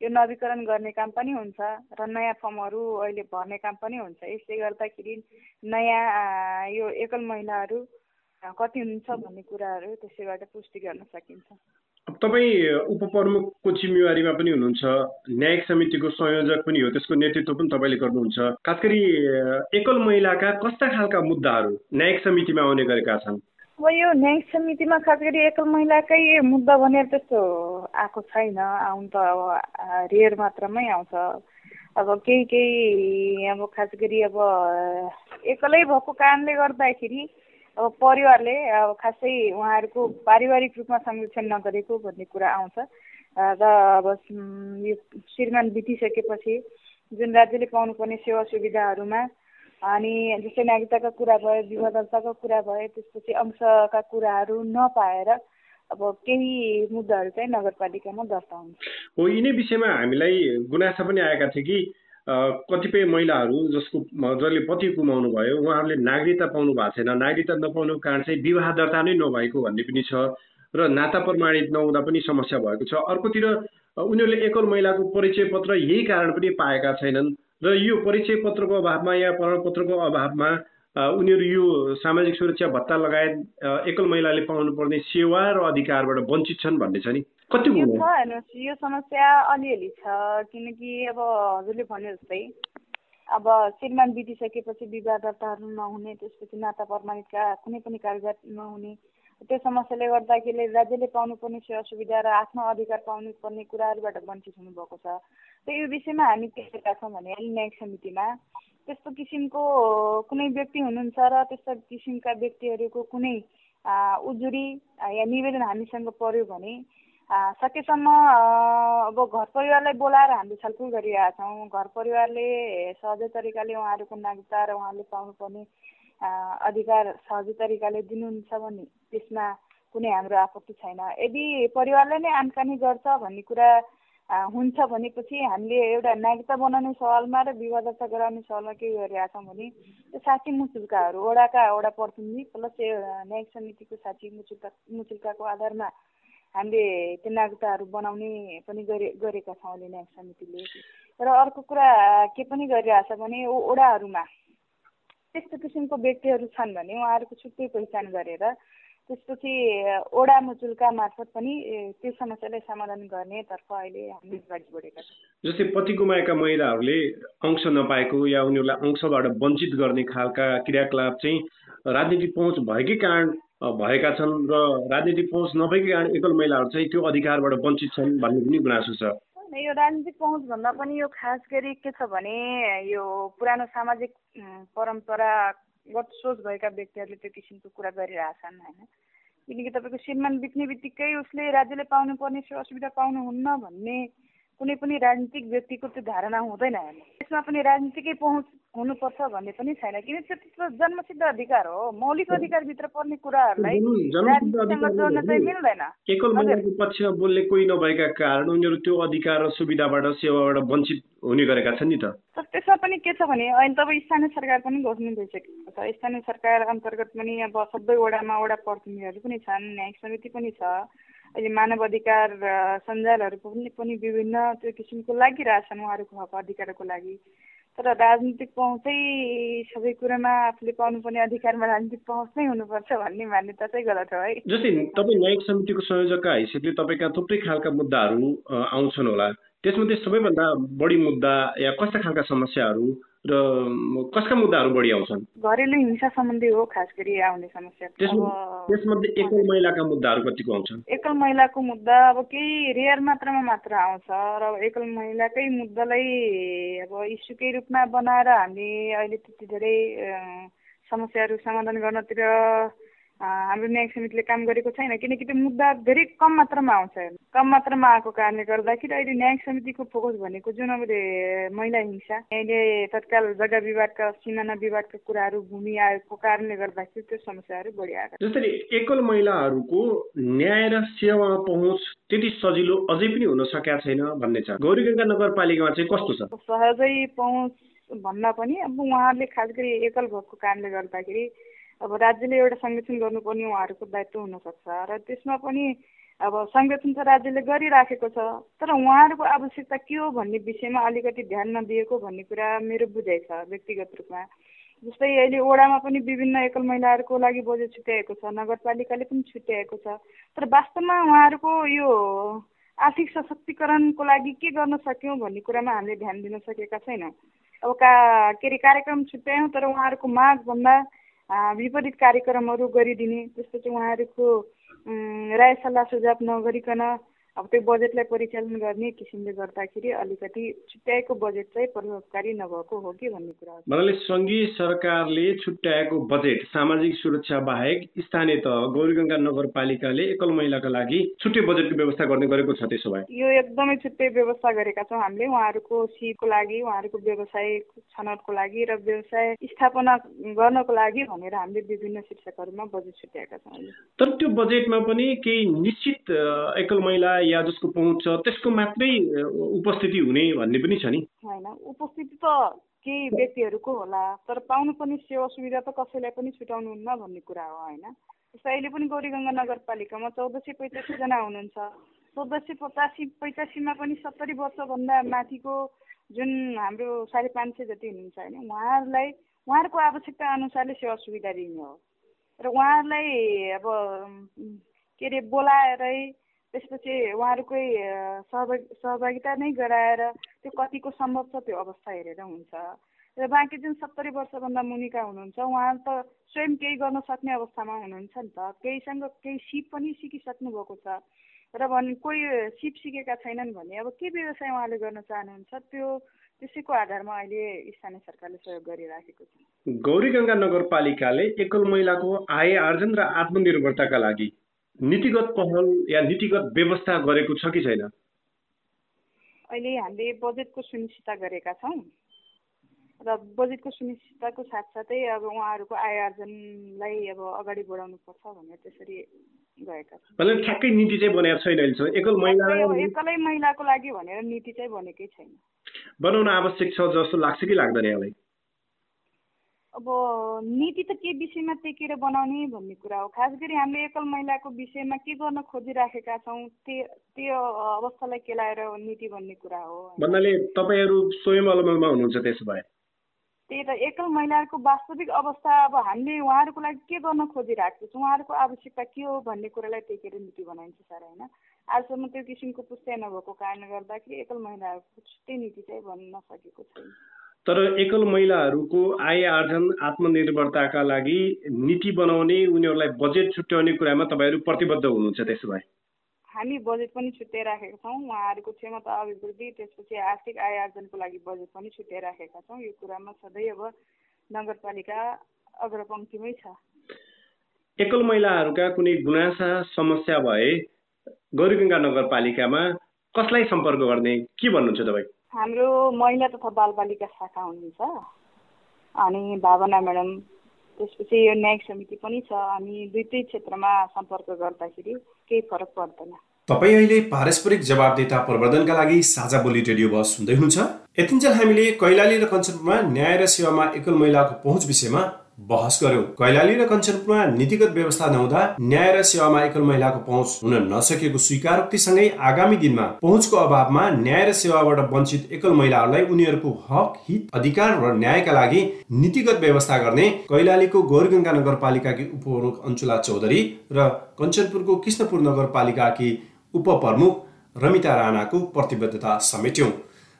यो नवीकरण गर्ने काम पनि हुन्छ र नयाँ फर्महरू अहिले भर्ने काम पनि हुन्छ। यसले गर्दाखेरि नयाँ यो एकल महिलाहरू कति हुनुहुन्छ भन्ने कुराहरू त्यसैबाट पुष्टि गर्न सकिन्छ। तपाईँ उपप्रमुखको जिम्मेवारीमा पनि हुनुहुन्छ न्यायिक समितिको संयोजक पनि हो त्यसको नेतृत्व पनि तपाईँले गर्नुहुन्छ। खास गरी एकल महिलाका कस्ता खालका मुद्दाहरू न्यायिक समितिमा आउने गरेका छन्? अब यो न्यायिक समितिमा खास गरी एकल महिलाकै मुद्दा भनेर त्यस्तो आएको छैन। आउनु त अब रेयर मात्रामै आउँछ। अब केही केही अब खास गरी अब एक्लै भएको कारणले गर्दाखेरि अब परिवारले अब खासै उहाँहरूको पारिवारिक रूपमा संरक्षण नगरेको भन्ने कुरा आउँछ। र अब यो श्रीमान बितिसकेपछि जुन राज्यले पाउनुपर्ने सेवा सुविधाहरूमा अनि जस्तै नागरिकताका कुरा भयो विवादताका कुरा भयो त्यसपछि अंशका कुराहरू नपाएर अब केही मुद्दाहरू चाहिँ नगरपालिकामा दर्ता हुन्छ। हो यिनै विषयमा हामीलाई गुनासा पनि आएका थिए कि कतिपय महिलाहरू जसको जसले पति गुमाउनु भयो उहाँहरूले नागरिकता पाउनु भएको छैन। नागरिकता नपाउनुको कारण चाहिँ विवाह दर्ता नै नभएको भन्ने पनि छ र नाता प्रमाणित नहुँदा पनि समस्या भएको छ। अर्कोतिर उनीहरूले एकल महिलाको परिचय पत्र यही कारण पनि पाएका छैनन् र यो परिचय पत्रको अभावमा या प्रमाणपत्रको अभावमा उनीहरू यो सामाजिक सुरक्षा भत्ता लगायत एकल महिलाले पाउनुपर्ने सेवा र अधिकारबाट वञ्चित छन् भन्ने छ नि। कति यो छ हेर्नुहोस् यो समस्या अलिअलि छ किनकि अब हजुरले भने जस्तै अब श्रीमान बितिसकेपछि विवाह दर्ताहरू नहुने त्यसपछि नाता प्रमाणितका कुनै पनि कागजात नहुने त्यो समस्याले गर्दाखेरि राज्यले पाउनुपर्ने सेवा सुविधा र आफ्नो अधिकार पाउनु पर्ने कुराहरूबाट वञ्चित हुनुभएको छ। र यो विषयमा हामी के गरेका छौँ भने न्यायिक समितिमा त्यस्तो किसिमको कुनै व्यक्ति हुनुहुन्छ र त्यस्तो किसिमका व्यक्तिहरूको कुनै उजुरी या निवेदन हामीसँग पर्यो भने सकेसम्म अब घर परिवारलाई बोलाएर हामीले छलफल गरिरहेका छौँ। घर परिवारले सहजै तरिकाले उहाँहरूको नागरिकता र उहाँले पाउनुपर्ने अधिकार सहजै तरिकाले दिनुहुन्छ भने त्यसमा कुनै हाम्रो आपत्ति छैन। यदि परिवारले नै आनकानी गर्छ भन्ने कुरा हुन्छ भनेपछि हामीले एउटा नागरिकता बनाउने सवालमा र विवादता गराउने सवालमा के गरिरहेका छौँ भने त्यो साथी मुचुल्काहरू वडाका वडा प्रतिनिधि प्लस न्यायिक समितिको साथी मुचुल्का मुचुल्काको आधारमा हामीले त्यो नागरिकताहरू बनाउने पनि गरे गरेका छौँ अहिले न्याय समितिले। र अर्को कुरा के पनि गरिरहेछ भने ओडाहरूमा त्यस्तो किसिमको व्यक्तिहरू छन् भने उहाँहरूको छुट्टै पहिचान गरेर त्यसपछि ओडा मुचुल्का मार्फत पनि त्यो समस्यालाई समाधान गर्नेतर्फ अहिले हामी अगाडि बढेका छौँ। जस्तै पति गुमाएका महिलाहरूले अंश नपाएको या उनीहरूलाई अंशबाट वञ्चित गर्ने खालका क्रियाकलाप चाहिँ राजनीतिक पहुँच भएकै कारण भएका छन् र राजनीतिक पहुँच नभएकै कारण एकल महिलाहरू चाहिँ त्यो अधिकारबाट वञ्चित छन् भन्ने पनि गुनासो छ। यो राजनीतिक पहुँच भन्दा पनि यो खास गरी के छ भने यो पुरानो सामाजिक परम्परागत सोच भएका व्यक्तिहरूले त्यो किसिमको कुरा गरिरहेछन् होइन? किनकि तपाईँको श्रीमान बित्ने बित्तिकै उसले राज्यले पाउनुपर्ने सेवा सुविधा पाउनुहुन्न भन्ने कुनै पनि राजनीतिक व्यक्तिको त्यो धारणा हुँदैन त्यसमा पनि राजनीतिकै पहुँच हुनुपर्छ भन्ने पनि छैन। किन त्यो त्यस्तो जन्मसिद्ध अधिकार हो। मौलिक अधिकारभित्र पर्ने कुराहरूलाई जोड्न चाहिँ मिल्दैन। एकल महिलाको पक्षमा बोल्ने कोही नभएका कारण उनीहरू त्यो अधिकार र सुविधाबाट सेवाबाट वञ्चित हुने गरेका छन् नि त। त्यसमा पनि के छ भने अहिले त अब स्थानीय सरकार पनि घोषणा भइसकेको छ। स्थानीय सरकार अन्तर्गत पनि अब सबै वडामा वडा प्रतिनिधिहरू पनि छन् न्यायिक समिति पनि छ। अहिले मानव अधिकार सञ्जालहरू पनि पनि विभिन्न त्यो किसिमको लागिरहेछन् उहाँहरूको हक अधिकारको लागि। तर राजनीतिक पहुँचै सबै कुरामा आफूले पाउनुपर्ने अधिकारमा राजनीतिक पहुँच नै हुनुपर्छ भन्ने मान्यता चाहिँ गलत हो है। जस्तै तपाईँ न्यायिक समितिको संयोजकका हैसियतले तपाईँका थुप्रै खालका मुद्दाहरू आउँछन् होला। त्यसमध्ये सबैभन्दा बढी मुद्दा या कस्ता खालका समस्याहरू र कसका मुद्दाहरू बढी आउँछन्? घरेलु हिंसा सम्बन्धी हो खास गरी आउने समस्या। त्यसमध्ये एकल महिलाका मुद्दाहरू कतिको आउँछन्? एकल महिलाको मुद्दा अब केही रेयर मात्रामा मात्र आउँछ र एकल महिलाकै मुद्दालाई अब इस्युकै रूपमा बनाएर हामी अहिले त्यति धेरै समस्याहरू समाधान गर्नतिर हाम्रो न्यायिक समितिले काम गरेको छैन किनकि त्यो मुद्दा धेरै कम मात्रामा आउँछ कम मात्रामा आएको कारणले गर्दाखेरि अहिले न्यायिक समितिको फोकस भनेको जुन अब महिला हिंसा अहिले तत्काल जग्गा विवादका सिमाना विवादका कुराहरू भूमि आएको कारणले गर्दाखेरि त्यो समस्याहरू बढी आएको जसरी एकल महिलाहरूको न्याय र सेवा पहुँच त्यति सजिलो अझै पनि हुन सकेका छैन भन्ने छ। गौरीगङ्गा नगरपालिकामा चाहिँ कस्तो छ? सहजै पहुँच भन्दा पनि अब उहाँहरूले खास गरी एकल भएको कारणले गर्दाखेरि अब राज्यले एउटा संरक्षण गर्नुपर्ने उहाँहरूको दायित्व हुनसक्छ र त्यसमा पनि अब संरक्षण त राज्यले गरिराखेको छ तर उहाँहरूको आवश्यकता के हो भन्ने विषयमा अलिकति ध्यान नदिएको भन्ने कुरा मेरो बुझाइ छ व्यक्तिगत रूपमा। जस्तै अहिले ओडामा पनि विभिन्न एकल महिलाहरूको लागि बजेट छुट्याएको छ नगरपालिकाले पनि छुट्याएको छ तर वास्तवमा उहाँहरूको यो आर्थिक सशक्तिकरणको लागि के गर्न सक्यौँ भन्ने कुरामा हामीले ध्यान दिन सकेका छैनौँ। अब का के अरे कार्यक्रम छुट्यायौँ तर उहाँहरूको मागभन्दा विपरीत कार्यक्रमहरू गरिदिने त्यसपछि उहाँहरूको राय सल्लाह सुझाव नगरिकन अब त्यो बजेटलाई परिचालन गर्ने किसिमले गर्दाखेरि अलिकति छुट्याएको बजेट चाहिँ प्रभावकारी नभएको हो कि भन्ने कुरा हो। भन्नाले सङ्घीय सरकारले छुट्याएको बजेट सामाजिक सुरक्षा बाहेक स्थानीय तह गौरीगङ्गा नगरपालिकाले एकल महिलाका लागि छुट्टै बजेटको व्यवस्था गर्ने गरेको छ त्यसो भए। यो एकदमै छुट्टै व्यवस्था गरेका छौँ हामीले। उहाँहरूको सिपको लागि उहाँहरूको व्यवसाय छनौटको लागि र व्यवसाय स्थापना गर्नको लागि भनेर हामीले विभिन्न शीर्षकहरूमा बजेट छुट्याएका छौँ तर त्यो बजेटमा पनि केही निश्चित एकल महिला या जसको पहुँच छ त्यसको मात्रै उपस्थिति हुने भन्ने पनि छ नि। होइन उपस्थिति त केही व्यक्तिहरूको होला तर पाउनुपर्ने सेवा सुविधा त कसैलाई पनि छुटाउनुहुन्न भन्ने कुरा हो होइन। जस्तै अहिले पनि गौरीगङ्गा नगरपालिकामा चौध सय पैँतासीजना हुनुहुन्छ। चौध सय पचासी पैँतासीमा पनि सत्तरी वर्षभन्दा माथिको जुन हाम्रो साढे पाँच सय जति हुनुहुन्छ होइन उहाँहरूलाई उहाँहरूको आवश्यकता अनुसारले सेवा सुविधा दिने हो। र उहाँहरूलाई अब के अरे बोलाएरै त्यसपछि उहाँहरूकै सहभागी सहभागिता नै गराएर त्यो कतिको सम्भव छ त्यो अवस्था हेरेर हुन्छ। र बाँकी जुन सत्तरी वर्षभन्दा मुनिका हुनुहुन्छ उहाँ त स्वयं केही गर्न सक्ने अवस्थामा हुनुहुन्छ नि त। केहीसँग केही सिप पनि सिकिसक्नु भएको छ। र भने कोही सिप सिकेका छैनन् भने अब के व्यवसाय उहाँले गर्न चाहनुहुन्छ? त्यो त्यसैको आधारमा अहिले स्थानीय सरकारले सहयोग गरिराखेको छ। गौरीगङ्गा नगरपालिकाले एकल महिलाको आय आर्जन र आत्मनिर्भरताका लागि नीतिगत पहल या नीतिगत व्यवस्था गरेको छ कि छैन? अहिले हामीले बजेटको सुनिश्चितता गरेका छौँ। र बजेटको सुनिश्चितताको साथसाथै अब उहाँहरूको आय आर्जनलाई अब अगाडि बढाउनु पर्छ भनेर त्यसरी गएका छौँ। ठ्याक्कै नीति चाहिँ बनाएको छैन अहिलेसम्म एकल महिला एकलै महिलाको लागि भनेर नीति चाहिँ बनेकै छैन। बनाउन आवश्यक छ जस्तो लाग्छ कि लाग्दैन यहाँलाई? अब नीति त के विषयमा टेकेर बनाउने भन्ने कुरा हो। खास गरी हामीले एकल महिलाको विषयमा के गर्न खोजिराखेका छौँ त्यो त्यो अवस्थालाई केलाएर नीति भन्ने कुरा हो। भन्नाले तपाईँहरू स्वयं अलमलमा हुनुहुन्छ त्यसो भए। त्यही त एकल महिलाहरूको वास्तविक अवस्था अब हामीले उहाँहरूको लागि के गर्न खोजिरहेको छौँ? उहाँहरूको आवश्यकता के हो भन्ने कुरालाई टेकेर नीति बनाइन्छ सर होइन? आजसम्म त्यो किसिमको पुस्तै नभएको कारणले गर्दाखेरि एकल महिलाहरूको छुट्टै नीति चाहिँ भन्न सकेको छैन। तर एकल महिलाहरूको आय आर्जन आत्मनिर्भरताका लागि नीति बनाउने उनीहरूलाई बजेट छुट्याउने कुरामा तपाईँहरू प्रतिबद्ध हुनुहुन्छ त्यसो भए। हामी बजेट पनि छुट्याइराखेका छौँ। उहाँहरूको क्षमता अभिवृद्धि त्यसपछि आर्थिक आय आर्जनको लागि बजेट पनि छुट्याइराखेका छौँ। यो कुरामा सधैँ अब नगरपालिका अग्रपङ्क्तिमै छ। एकल महिलाहरूका कुनै गुनासा समस्या भए गौरीगङ्गा नगरपालिकामा कसलाई सम्पर्क गर्ने? के भन्नुहुन्छ तपाईँ? हाम्रो महिला तथा बालबालिका शाखा हुनुहुन्छ। अनि भावना म्याडम त्यसपछि यो न्यायिक समिति पनि छ। अनि दुइटै क्षेत्रमा सम्पर्क गर्दाखेरि केही फरक पर्दैन। तपाईँ अहिले पारस्परिक जवाबदेता प्रवर्धनका लागि साझा बोली रेडियो बस सुन्दै हुनुहुन्छ। यतिन्जेल हामीले कैलाली र कञ्चनपुरमा न्याय र सेवामा एकल महिलाको पहुँच विषयमा बहस गर्यो। कैलाली र कञ्चनपुरमा नीतिगत व्यवस्था नहुँदा न्याय र सेवामा एकल महिलाको पहुँच हुन नसकेको स्वीकारोक्तिसँगै आगामी दिनमा पहुँचको अभावमा न्याय र सेवाबाट वञ्चित एकल महिलाहरूलाई उनीहरूको हक हित अधिकार र न्यायका लागि नीतिगत व्यवस्था गर्ने कैलालीको गौरगङ्गा नगरपालिकाकी उपप्रमुख अञ्चुला चौधरी र कञ्चनपुरको कृष्णपुर नगरपालिकाकी उपप्रमुख रमिता राणाको प्रतिबद्धता समेट्यौँ।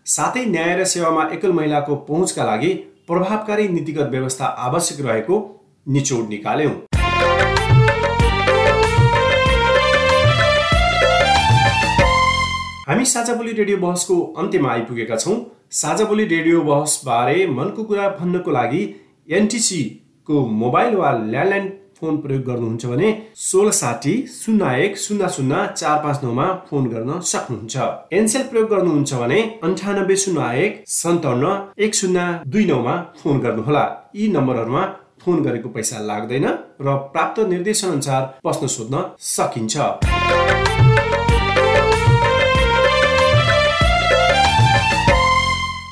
साथै न्याय र सेवामा एकल महिलाको पहुँचका लागि प्रभावकारी नीतिगत व्यवस्था आवश्यक रहेको निचोड निकाल्यौँ। हामी साझा बोली रेडियो बहसको अन्त्यमा आइपुगेका छौँ। साझा बोली रेडियो बहसबारे मनको कुरा भन्नको लागि एनटिसीको मोबाइल वा ल्यान्डलाइन फोन प्रयोग गर्नुहुन्छ भने सोह्र साठी शून्य एक शून्य शून्य चार पाँच नौमा फोन गर्न सक्नुहुन्छ। एनसेल प्रयोग गर्नुहुन्छ भने अन्ठानब्बे शून्य एक सन्ताउन्न एक शून्य दुई नौमा फोन गर्नुहोला। यी नम्बरहरूमा फोन गरेको पैसा लाग्दैन र प्राप्त निर्देशन अनुसार प्रश्न सोध्न सकिन्छ।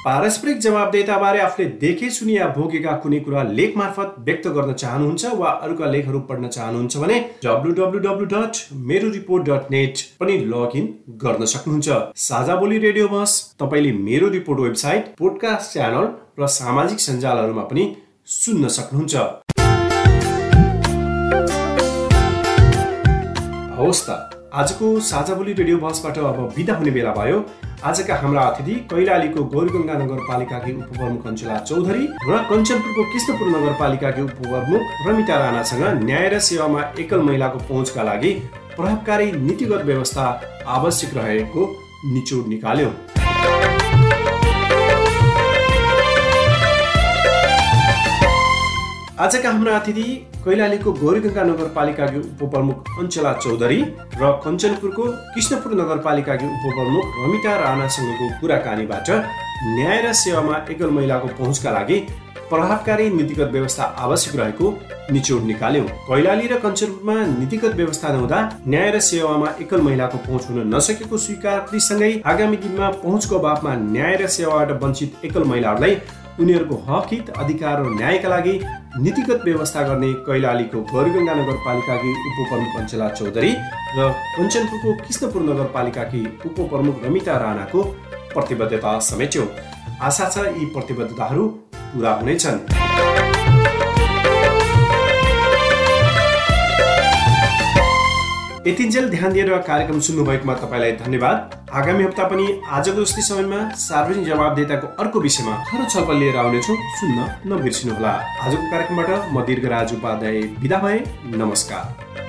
पारस्परिक जवाबदेताबारे आफूले देखे सुनि या भोगेका कुनै कुरा लेख मार्फत व्यक्त गर्न चाहनुहुन्छ वा अरूका लेखहरू पढ्न चाहनुहुन्छ भने W dot Mero report dot net पनि लगइन गर्न सक्नुहुन्छ। साझा बोली रेडियो बस तपाईँले मेरो रिपोर्ट वेबसाइट पोडकास्ट च्यानल र सामाजिक सञ्जालहरूमा पनि सुन्न सक्नुहुन्छ। हवस् त आजको साझा बोली रेडियो बसबाट अब बिदा हुने बेला भयो। आजका हाम्रा अतिथि कैलालीको गौरगङ्गा नगरपालिकाकी उपप्रमुख अञ्चला चौधरी र कञ्चनपुरको कृष्णपुर नगरपालिकाकी उपप्रमुख रमिता राणासँग न्याय र सेवामा एकल महिलाको पहुँचका लागि प्रभावकारी नीतिगत व्यवस्था आवश्यक रहेको निचोड निकाल्यो। आजका हाम्रा अतिथि कैलालीको गौरीगङ्गा नगरपालिकाकी उपप्रमुख अञ्चला चौधरी र कञ्चनपुरको कृष्णपुर नगरपालिकाकी उपप्रमुख रमिता राणासँगको कुराकानीबाट न्याय र सेवामा एकल महिलाको पहुँचका लागि प्रभावकारी नीतिगत व्यवस्था आवश्यक रहेको निचोड निकाल्यो। कैलाली र कञ्चनपुरमा नीतिगत व्यवस्था नहुँदा न्याय र सेवामा एकल महिलाको पहुँच हुन नसकेको स्वीकृतिसँगै आगामी दिनमा पहुँचको अभावमा न्याय र सेवाबाट वञ्चित एकल महिलाहरूलाई उनीहरूको हक हित अधिकार र न्यायका लागि नीतिगत व्यवस्था गर्ने कैलालीको गौरगङ्गा नगरपालिकाकी उपप्रमुख अञ्चला चौधरी र कञ्चनपुरको कृष्णपुर नगरपालिकाकी उपप्रमुख रमिता राणाको प्रतिबद्धता समेट्यो। आशा छ यी प्रतिबद्धताहरू पुरा हुनेछन्। यतिन्जेल ध्यान दिएर कार्यक्रम सुन्नुभएकोमा तपाईँलाई धन्यवाद। आगामी हप्ता पनि आजको जस्तै समयमा सार्वजनिक जवाबदेताको अर्को विषयमा खर छलफल लिएर आउनेछौँ सुन्न नबिर्सिनुहोला। आजको कार्यक्रमबाट म दीर्घराज उपाध्याय विदा भए नमस्कार।